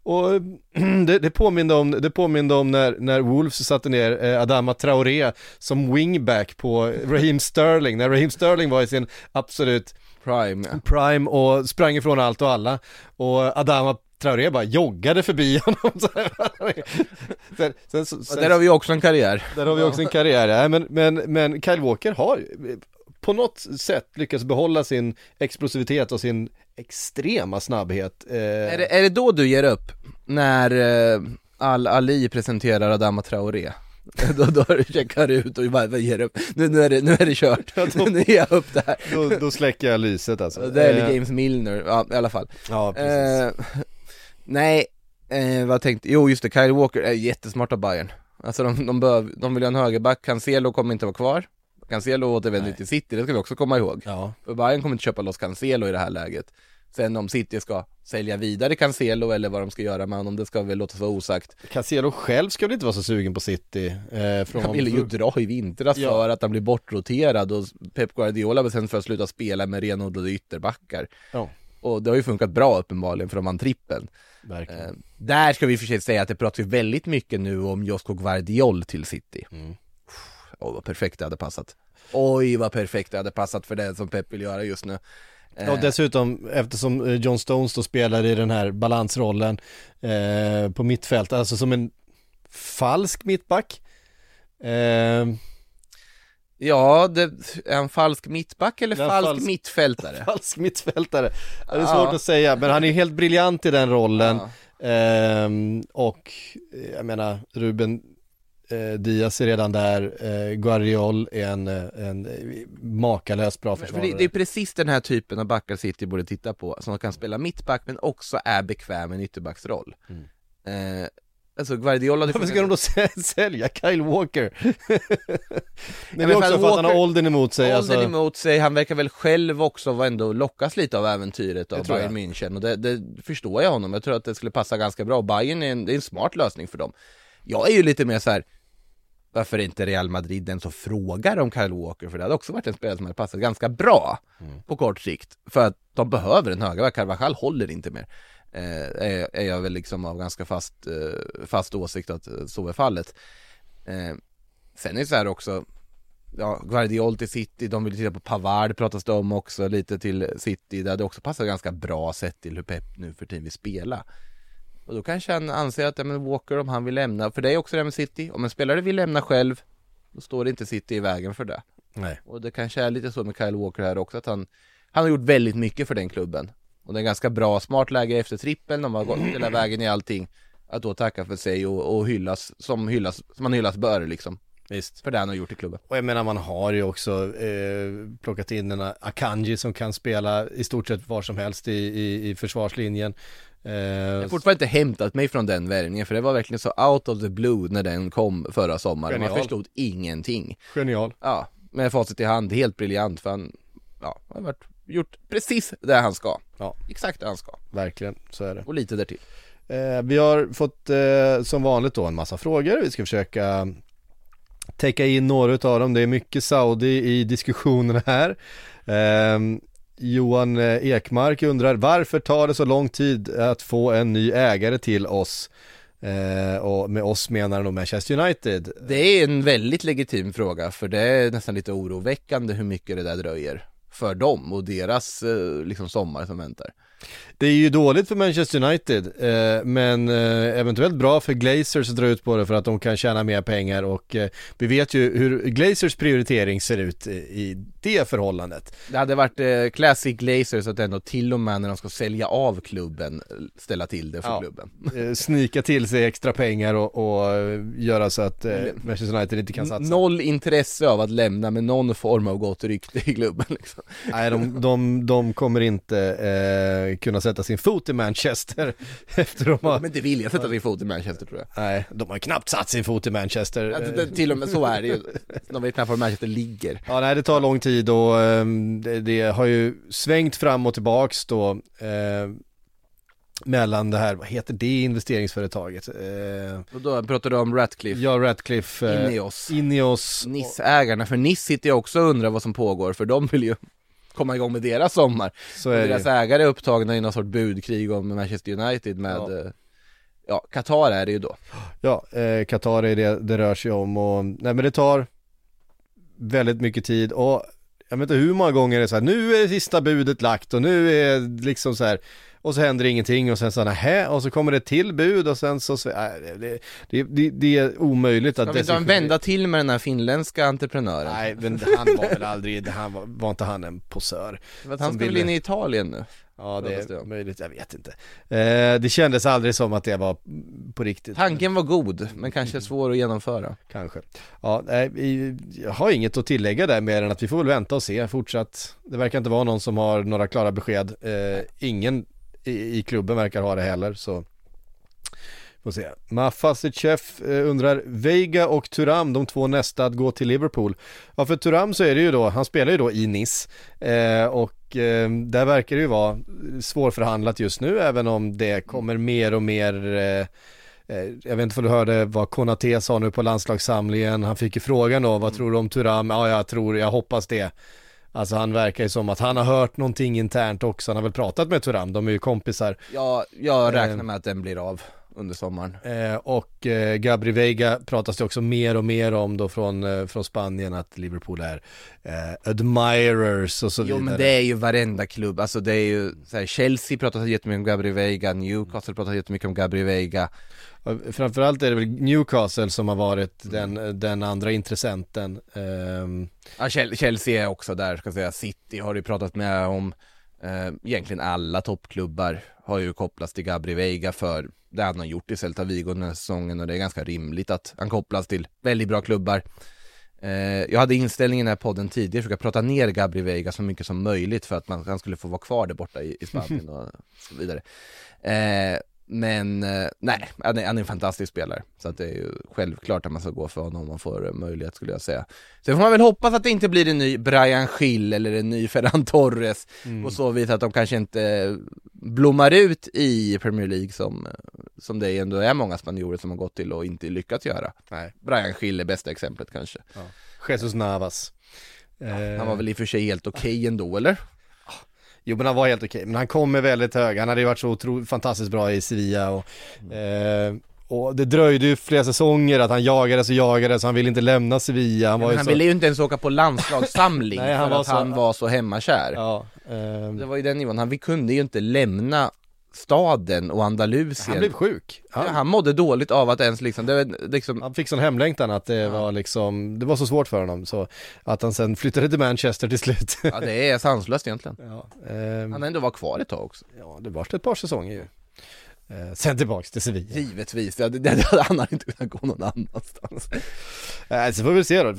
S3: Och det, det påminde om, det påminde om när, när Wolves satte ner eh, Adama Traoré som wingback på Raheem Sterling, när Raheem Sterling var i sin absolut
S4: Prime
S3: prime och sprang ifrån allt och alla. Och Adama Traoré bara joggade förbi honom. Sen, sen, sen,
S4: Och där har vi också en karriär.
S3: Där har vi också en karriär, ja, men, men, men Kyle Walker har på något sätt lyckats behålla sin explosivitet och sin extrema snabbhet. Eh,
S4: är, det, är det då du ger upp? När eh, Al-Ali presenterar Adama Traoré? då, då checkar du ut och bara vad ger upp, nu, nu, är det, nu är det kört, nu ger jag upp det här
S3: då, då släcker jag lyset alltså.
S4: Det är
S3: Eh,
S4: James Milner, ja i alla fall
S3: Ja, precis.
S4: eh, Nej, eh, vad tänkte, jo just det, Kyle Walker är jättesmart av Bayern Alltså de, de, bör, de vill ha en högerback, Cancelo kommer inte vara kvar Cancelo återvänder till City, det ska vi också komma ihåg
S3: Ja.
S4: För Bayern kommer inte köpa loss Cancelo i det här läget Sen om City ska sälja vidare Cancelo eller vad de ska göra med honom, det ska väl låtas vara osagt
S3: Cancelo själv ska väl inte vara så sugen på City? Eh, från
S4: Han ville ju dra i vintras
S3: Ja.
S4: för att han blir bortroterad och Pep Guardiola bestämde för att sluta spela med renodlade ytterbackar
S3: Ja.
S4: Och det har ju funkat bra uppenbarligen för de vann trippen
S3: Verkligen.
S4: Eh, där ska vi för sig säga att det pratas ju väldigt mycket nu om Josko Guardiol till City.
S3: Mm.
S4: Åh vad perfekt det hade passat. Oj vad perfekt det hade passat för det som Pep vill göra just nu.
S3: Ja, och dessutom eftersom eh, John Stones då spelar i den här balansrollen eh, på mittfält, alltså som en falsk mittback. Eh,
S4: Ja, det en falsk mittback eller falsk,
S3: falsk-
S4: mittfältare?
S3: falsk mittfältare. Det är
S4: Ja.
S3: svårt att säga, men han är helt briljant i den rollen.
S4: Ja.
S3: Ehm, och eh, jag menar, Ruben eh, Diaz är redan där, eh, Guardiol är en, eh, en eh, makalöst bra
S4: Men för
S3: försvarare.
S4: det, det är precis den här typen av backar City borde titta på, som kan spela mittback men också är bekväm i en ytterbacksroll. Eh, alltså Guardiola
S3: Varför ska de då sä- sälja Kyle Walker? Men det är också
S4: för att
S3: han har åldern emot sig.
S4: Åldern
S3: Alltså,
S4: emot sig, han verkar väl själv också vara ändå lockas lite av äventyret av Bayern München och det, det förstår jag honom, jag tror att det skulle passa ganska bra. Bayern är en, det är en smart lösning för dem. Jag är ju lite mer så här. Varför inte Real Madrid den som frågar om Kyle Walker? För det hade också varit en spelare som hade passat ganska bra på kort sikt. För att de behöver en högerback, Carvajal håller inte mer. Eh, är, är jag väl liksom av ganska fast, eh, fast åsikt att eh, så är fallet. Eh, sen är det så här också, ja, Guardiol till City, de vill titta på Pavard pratas det om också lite till City. Det hade också passat ganska bra sett till hur Pep nu för tiden vill spela. Och då kanske han anser att, ja, men Walker om han vill lämna, för det är också det med City, om en spelare vill lämna själv, då står det inte City i vägen för det.
S3: nej.
S4: Och det kanske är lite så med Kyle Walker här också, att han, han har gjort väldigt mycket för den klubben. Och det är en ganska bra, smart läge efter trippeln, de har gått hela vägen i allting. Att då tacka för sig och, och hyllas som hyllas, som man hyllas bör liksom.
S3: Visst.
S4: För det han har gjort i klubben.
S3: Och jag menar man har ju också eh, plockat in en Akanji som kan spela i stort sett var som helst i, i, i försvarslinjen. Eh,
S4: Jag har fortfarande inte hämtat mig från den värvningen för det var verkligen så out of the blue när den kom förra sommaren. Man
S3: Genial.
S4: förstod ingenting.
S3: Genial.
S4: Ja, med facit i hand, helt briljant för han, ja, han har varit, gjort precis det han ska.
S3: Ja.
S4: Exakt det han ska.
S3: Verkligen, så är det.
S4: Och lite därtill.
S3: Eh, vi har fått eh, som vanligt då en massa frågor. Vi ska försöka täcka in några av dem. Det är mycket Saudi i diskussionerna här. Eh, Johan eh, Ekmark undrar varför tar det så lång tid att få en ny ägare till oss? Eh, och med oss menar han då Manchester United.
S4: Det är en väldigt legitim fråga för det är nästan lite oroväckande hur mycket det där dröjer för dem och deras eh, liksom sommar som väntar.
S3: Det är ju dåligt för Manchester United, eh, men eh, eventuellt bra för Glazers att dra ut på det för att de kan tjäna mer pengar och eh, vi vet ju hur Glazers prioritering ser ut i, i det förhållandet.
S4: Det hade varit eh, classic Glazers att ändå till och med när de ska sälja av klubben eh, ställa till det för
S3: Ja.
S4: klubben.
S3: Eh, snika till sig extra pengar och, och eh, göra så att eh, Manchester United inte kan satsa.
S4: Noll intresse av att lämna med någon form av gott rykte i klubben liksom.
S3: Nej, de, de, de kommer inte kunna sätta sin fot i Manchester efter de har...
S4: Men inte vilja sätta sin fot i Manchester tror jag.
S3: Nej, de har knappt satt sin fot i Manchester.
S4: Alltså, det, till och med så är det ju. De vet knappt var Manchester ligger.
S3: Ja, nej det tar lång tid och ehm, det, det har ju svängt fram och tillbaks då eh, mellan det här, vad heter det investeringsföretaget? Eh,
S4: Och då pratar du om Ratcliffe,
S3: ja, Ratcliffe, eh,
S4: Ineos,
S3: Ineos
S4: NIS-ägarna, för NIS sitter ju också och undrar vad som pågår för de vill ju komma igång med deras sommar.
S3: så
S4: Och
S3: är
S4: deras
S3: det.
S4: ägare är upptagna i någon sorts budkrig om Manchester United med,
S3: Ja.
S4: ja, ja Qatar är det ju då.
S3: Ja, eh, Qatar är det det rör sig om och nej men det tar väldigt mycket tid och jag vet inte hur många gånger det är så här, nu är det sista budet lagt och nu är det liksom så här och så händer ingenting och sen så här, och så kommer det till bud och sen så, nej, det, det, det, det är omöjligt att
S4: Ska vi ta en vända till med den här finländska entreprenören?
S3: Nej, men han var väl aldrig, han var, var inte han en posör?
S4: Han ska väl
S3: ville-
S4: in i Italien nu?
S3: Ja, det
S4: det
S3: är möjligt, jag vet inte. Eh, det kändes aldrig som att det var på riktigt.
S4: Tanken var god, men kanske svår att genomföra.
S3: Kanske. Ja, nej, jag har inget att tillägga där mer än att vi får väl vänta och se fortsatt. Det verkar inte vara någon som har några klara besked. Eh, ingen i, i klubben verkar ha det heller, så får se. Mafasicev eh, undrar, Veiga och Turam, de två nästa att gå till Liverpool. Ja, för Turam så är det ju då, han spelar ju då i Nice eh, och eh, där verkar det ju vara svårförhandlat just nu, även om det kommer mer och mer eh, Eh, Jag vet inte om du hörde vad Konate sa nu på landslagssamlingen. Han fick ju frågan då, vad tror du om Turam? Ja, jag tror, jag hoppas det. Alltså han verkar ju som att han har hört någonting internt också. Han har väl pratat med Turam, de är ju kompisar.
S4: Ja, jag räknar
S3: Eh.
S4: med att den blir av under sommaren.
S3: Eh, och eh, Gabri Veiga pratas det också mer och mer om då från, eh, från Spanien att Liverpool är eh, admirers och så
S4: Jo
S3: vidare.
S4: men det är ju varenda klubb, alltså det är ju här, Chelsea pratar jättemycket om Gabriel Veiga, Newcastle pratar jättemycket om Gabriel Veiga
S3: Framförallt är det väl Newcastle som har varit den, den andra intressenten. Ehm,
S4: Ja, Chel- Chelsea är också där, ska jag säga, City har du pratat med om eh, Egentligen alla toppklubbar har ju kopplats till Gabriel Veiga för det han har gjort i Celta Vigo den här säsongen och det är ganska rimligt att han kopplas till väldigt bra klubbar. Eh, Jag hade inställningen i den här podden tidigare, försöka prata ner Gabriel Veiga så mycket som möjligt för att man, han skulle få vara kvar där borta i, i Spanien och så vidare. Eh, men eh, nej, han är, han är en fantastisk spelare. Så att det är ju självklart att man ska gå för honom om man får eh, möjlighet skulle jag säga. Sen får man väl hoppas att det inte blir en ny Brian Schill eller en ny Ferran Torres och så vis att de kanske inte blommar ut i Premier League som, som det ändå är många spanjorer som har gått till och inte lyckats göra.
S3: Nej,
S4: Brian Schill är bästa exemplet kanske.
S3: Jesus Navas. Eh,
S4: Han var väl i och för sig helt okej ändå eller?
S3: Jo men han var helt okej, men han kom med väldigt hög, han hade ju varit så otroligt fantastiskt bra i Sevilla och, eh, och det dröjde ju flera säsonger att han jagades och jagades, han ville inte lämna Sevilla, han var ju
S4: han
S3: så...
S4: ville ju inte ens åka på landslagssamling
S3: Nej, han
S4: för
S3: var
S4: att
S3: så-
S4: han var så hemmakär.
S3: Ja, ehm,
S4: Det var ju den nivån, han vi kunde ju inte lämna staden och Andalusien
S3: han blev sjuk.
S4: Ja,
S3: Han,
S4: mådde dåligt av att ens liksom, det liksom
S3: han fick sån hemlängtan att det var liksom, det var så svårt för honom så att han sen flyttade till Manchester till slut.
S4: Ja det är sanslöst egentligen
S3: ja, ehm,
S4: Han ändå var kvar ett tag också
S3: ja, det var ett par säsonger ju. Eh, sen tillbaks till Sevilla.
S4: Givetvis, ja, det, det, han hade inte kunnat gå någon annanstans
S3: Nej, så får vi se då.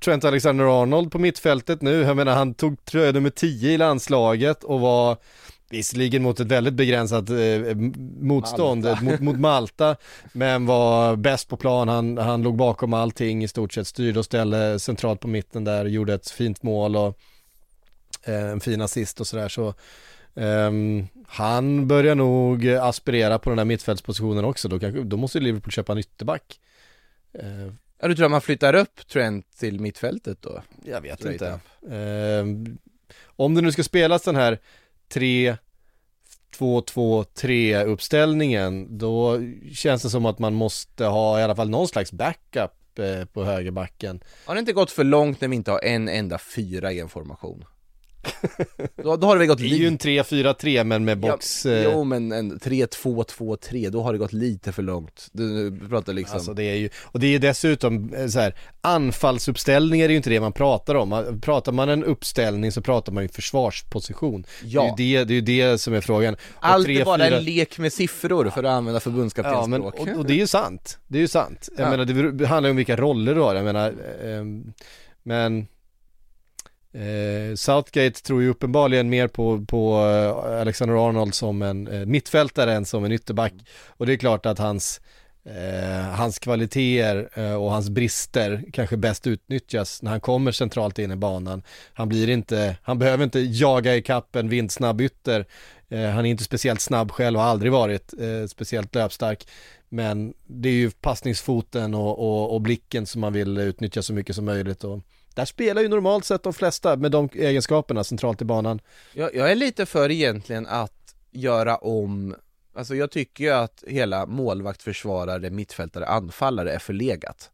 S3: Trent Alexander-Arnold på mittfältet nu, jag menar han tog tröja nummer 10 i landslaget och var visserligen mot ett väldigt begränsat eh, motstånd,
S4: Malta.
S3: Mot, mot Malta, men var bäst på plan, han, han låg bakom allting i stort sett, styrde och ställde centralt på mitten där, gjorde ett fint mål och eh, en fin assist och sådär så ehm, han börjar nog aspirera på den här mittfältspositionen också, då, kanske, då måste Liverpool köpa en ytterback. Eh,
S4: Ja du tror att man flyttar upp Trent till mittfältet då?
S3: Jag vet
S4: Straight
S3: inte. Ehm, om det nu ska spelas den här 3 2-2-3 uppställningen, då känns det som att man måste ha i alla fall någon slags backup eh, på högerbacken.
S4: Har det inte gått för långt när vi inte har en enda fyra i en formation? Då, då har det väl gått
S3: Det är ju en 3-4-3 men med box...
S4: Ja,
S3: eh,
S4: jo men en 3-2-2-3, då har det gått lite för långt. Du, du pratar liksom
S3: Alltså det är ju, och det är ju dessutom eh, så här, anfallsuppställningar är ju inte det man pratar om. Pratar man en uppställning så pratar man ju försvarsposition.
S4: Ja.
S3: Det är ju det, det, är ju det som är frågan.
S4: Allt är bara
S3: fyra-
S4: en lek med siffror för att använda
S3: Ja men,
S4: förbundskaptensspråk.
S3: och, och det är ju sant. Det är ju sant. Jag
S4: Ja.
S3: menar det handlar ju om vilka roller du har. Jag menar, ehm, men eh, Southgate tror ju uppenbarligen mer på, på eh, Alexander Arnold som en eh, mittfältare än som en ytterback. Och det är klart att hans Eh, hans kvaliteter eh, och hans brister kanske bäst utnyttjas när han kommer centralt in i banan. Han blir inte, han behöver inte jaga i kappen vindsnabb ytter. Eh, han är inte speciellt snabb själv och har aldrig varit eh, speciellt löpstark. Men det är ju passningsfoten och, och, och blicken som man vill utnyttja så mycket som möjligt. Och där spelar ju normalt sett de flesta med de egenskaperna centralt i banan.
S4: Jag, jag är lite för egentligen att göra om Alltså jag tycker ju att hela målvakt, försvarare, mittfältare, anfallare är förlegat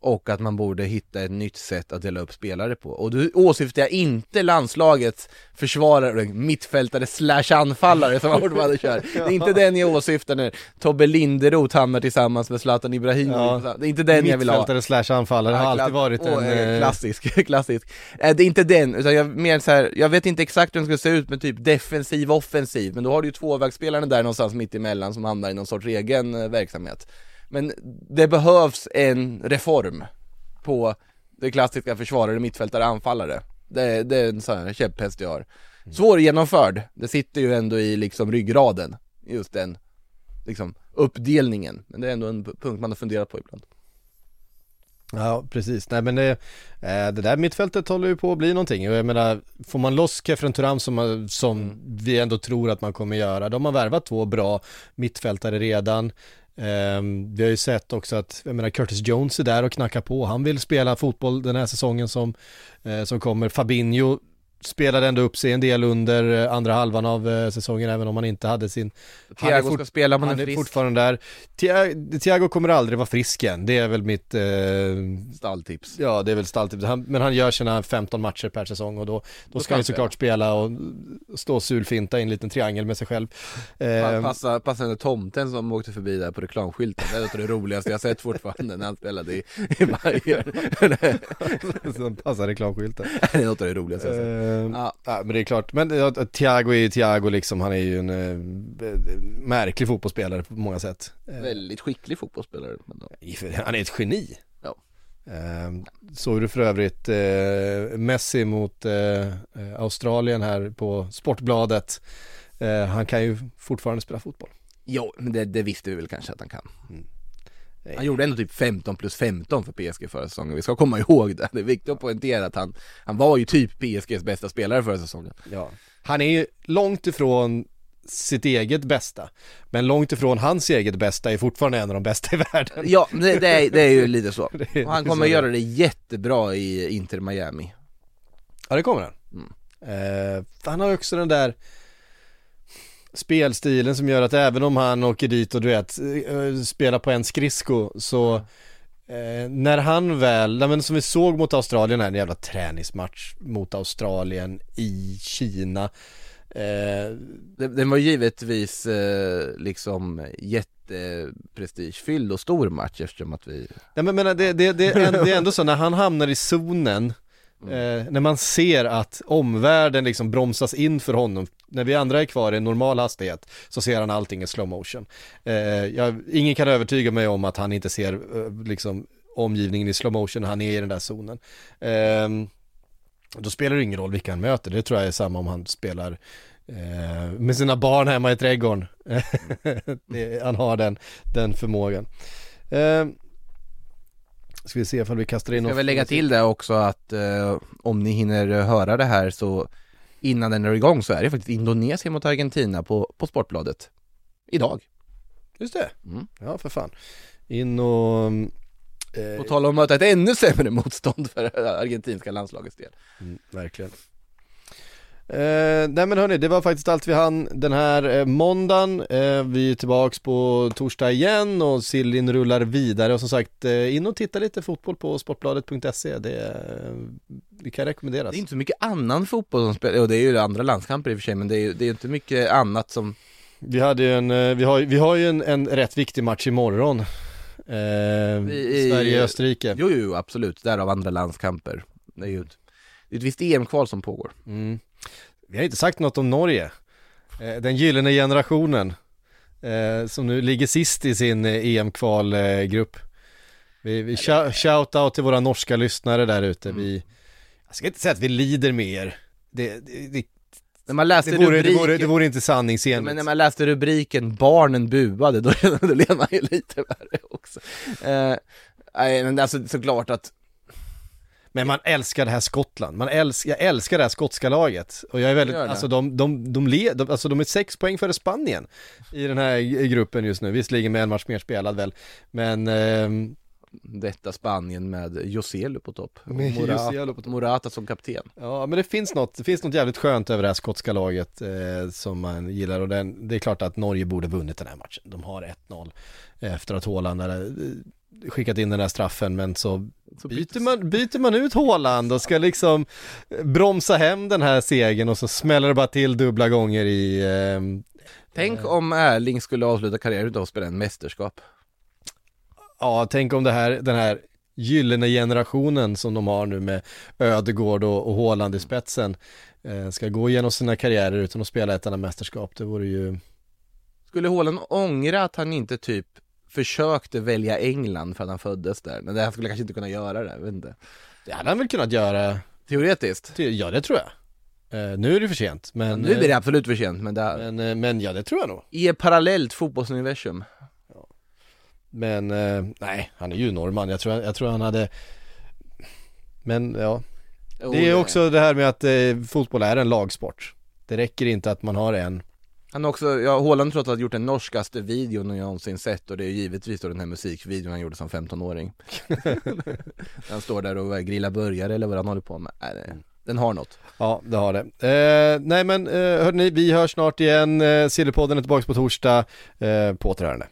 S4: och att man borde hitta ett nytt sätt att dela upp spelare på. Och då åsyftar jag inte landslagets försvarare, mittfältare slash anfallare som fortfarande kör. Det är inte den jag åsyftar nu. Tobbe Linderoth hamnar tillsammans med Zlatan Ibrahimovic. Det är inte den jag vill ha.
S3: Mittfältare slash anfallare har
S4: Ja,
S3: alltid varit en...
S4: Eh, klassisk, klassisk. Eh, Det är inte den, utan jag mer så här, jag vet inte exakt hur den ska se ut med typ defensiv, offensiv, men då har du ju tvåvägsspelarna där någonstans mitt emellan som hamnar i någon sorts egen verksamhet. Men det behövs en reform på det klassiska försvarare, mittfältare, anfallare. Det, det är en sån här käpphäst jag har. Svår genomförd, det sitter ju ändå i liksom ryggraden, just den liksom uppdelningen. Men det är ändå en punkt man har funderat på ibland.
S3: Ja, precis. Nej men det, eh, det där mittfältet håller ju på att bli någonting och jag menar, får man loss Kefren Turam som, som vi ändå tror att man kommer göra, de har värvat två bra mittfältare redan. Ehm, vi har ju sett också att, jag menar Curtis Jones är där och knackar på, han vill spela fotboll den här säsongen som, eh, som kommer. Fabinho spelade ändå upp sig en del under eh, andra halvan av eh, säsongen även om han inte hade sin
S4: Thiago ska spela om han
S3: han
S4: är
S3: är fortfarande där. Thi- Thiago kommer aldrig vara frisk igen, det är väl mitt eh,
S4: Stalltips.
S3: Ja, det är väl stalltips. Han, men han gör sina 15 matcher per säsong och då, då, ska
S4: ska
S3: han såklart spela och stå och sulfinta i en liten triangel med sig själv. Eh,
S4: Passa, passa den där tomten som åkte förbi där på reklamskylten, det är det roligaste jag sett fortfarande när han spelade i, i Bayern
S3: som passar reklamskylten.
S4: Det är något av det roligaste jag sett
S3: Eh, ja. men det är klart, men ja, Thiago är ju Thiago liksom, han är ju en eh, märklig fotbollsspelare på många sätt. Eh,
S4: Väldigt skicklig fotbollsspelare men då.
S3: han är ett geni.
S4: Ja.
S3: Såg du för övrigt eh, Messi mot eh, Australien här på Sportbladet. Eh, han kan ju fortfarande spela fotboll.
S4: Jo, men det, det visste vi väl kanske att han kan
S3: Mm.
S4: Han gjorde ändå typ 15 plus 15 för PSG förra säsongen, vi ska komma ihåg det Det är viktigt att poängtera att han, han var ju typ PSGs bästa spelare förra säsongen
S3: Ja. Han är ju långt ifrån sitt eget bästa, men långt ifrån hans eget bästa är fortfarande en av de bästa i världen.
S4: Ja, det, det, är, det är ju lite så Och han kommer göra det jättebra i Inter Miami
S3: Ja, det kommer han.
S4: Mm.
S3: Eh, han har också den där spelstilen som gör att även om han åker dit och du vet, eh, spelar på en skridsko så eh, när han väl, nej, men som vi såg mot Australien här, en jävla träningsmatch mot Australien i Kina. Eh,
S4: Den, var givetvis eh, liksom jätteprestigefylld och stor match eftersom att vi
S3: Nej men menar, det, det, det, är ändå, det är ändå så när han hamnar i zonen Mm. eh, När man ser att omvärlden liksom bromsas in för honom När vi andra är kvar i normal hastighet Så ser han allting i slow motion eh, jag, Ingen kan övertyga mig om att han inte ser eh, liksom omgivningen i slow motion när han är i den där zonen eh, Då spelar det ingen roll vilka han möter, det tror jag är samma om han spelar eh, med sina barn hemma i trädgården. det, han har den, den förmågan. Ehm, Ska vi se ifall vi kastar in
S4: Ska väl lägga till det också att eh, om ni hinner höra det här så innan den är igång så är det faktiskt Indonesien mot Argentina på, på Sportbladet Idag
S3: Just det,
S4: Mm.
S3: ja för fan. In och... eh,
S4: På tal om att möta ett ännu sämre motstånd för argentinska landslagets del
S3: Mm, verkligen. Eh, nej men hörni, det var faktiskt allt vi hann den här eh, måndagen. Eh, vi är tillbaks på torsdag igen och Sillin rullar vidare och som sagt eh, in och titta lite fotboll på sportbladet.se. Det, eh, det kan rekommenderas.
S4: Det är inte så mycket annan fotboll som spelar, och det är ju andra landskamper i och för sig, men det är ju det är inte mycket annat som
S3: Vi hade ju en, eh, vi har, vi har ju en, en rätt viktig match imorgon. Eh, Sverige-Österrike.
S4: Jo, jo, absolut, därav andra landskamper. Det är ju ett, det är ett visst EM-kval som pågår.
S3: Mm. Vi har inte sagt något om Norge. Eh, den gyllene generationen. Eh, som nu ligger sist i sin eh, EM-kvalgrupp. Vi, vi shout, out till våra norska lyssnare där ute. Vi, jag ska inte säga att vi lider med er. Det, det, det,
S4: När man läste
S3: det, vore, det,
S4: rubriken,
S3: vore, det vore inte
S4: men
S3: sanningsenligt.
S4: när man läste rubriken 'Barnen buade' då, då led man ju lite värre också. Eh, nej, men alltså såklart att
S3: Men man älskar det här Skottland, man älskar, jag älskar det här skotska laget. Och jag är väldigt, alltså de, de, de, led, de, alltså de är sex poäng före Spanien i den här gruppen just nu. Visserligen med en match mer spelad väl, men ehm,
S4: detta Spanien med Joselu på topp.
S3: Med
S4: Morata,
S3: på.
S4: Morata som kapten.
S3: Ja men det finns något, det finns något jävligt skönt över det här skotska laget eh, som man gillar och den, det är klart att Norge borde vunnit den här matchen. De har 1-0 efter att eh, skickat in den där straffen men så,
S4: Så
S3: byter, man, byter man ut Haaland och ska liksom bromsa hem den här segern och så smäller det bara till dubbla gånger i eh,
S4: Tänk om Erling skulle avsluta karriären utan att spela en mästerskap.
S3: Ja, tänk om det här, den här gyllene generationen som de har nu med Ödegård och, och Haaland i spetsen eh, ska gå igenom sina karriärer utan att spela ett enda mästerskap. Det vore ju
S4: Skulle Haaland ångra att han inte typ försökte välja England för att han föddes där? Men det han skulle kanske inte kunna göra det, jag vet inte.
S3: Det hade han väl kunnat göra,
S4: Teoretiskt.
S3: ja det tror jag. Eh, nu är det för sent, men,
S4: nu blir det absolut för sent, men det
S3: eh, men, eh, men ja det tror jag nog.
S4: i ett parallellt fotbollsuniversum.
S3: Men eh, nej, han är ju norrman, jag tror, jag tror han hade Men ja,
S4: Jo,
S3: det är också det här med att eh, fotboll är en lagsport. Det räcker inte att man har en
S4: Han har också, ja, Haaland tror han har gjort den norskaste videon jag någonsin sett och det är givetvis då den här musikvideon han gjorde som 15-åring. han står där och grillar burgare eller vad han håller på med. Det, den har något.
S3: Ja, det har det. Eh, nej men eh, hörni, vi hörs snart igen. Eh, Sillypodden är tillbaka på torsdag. Eh, på återhörande.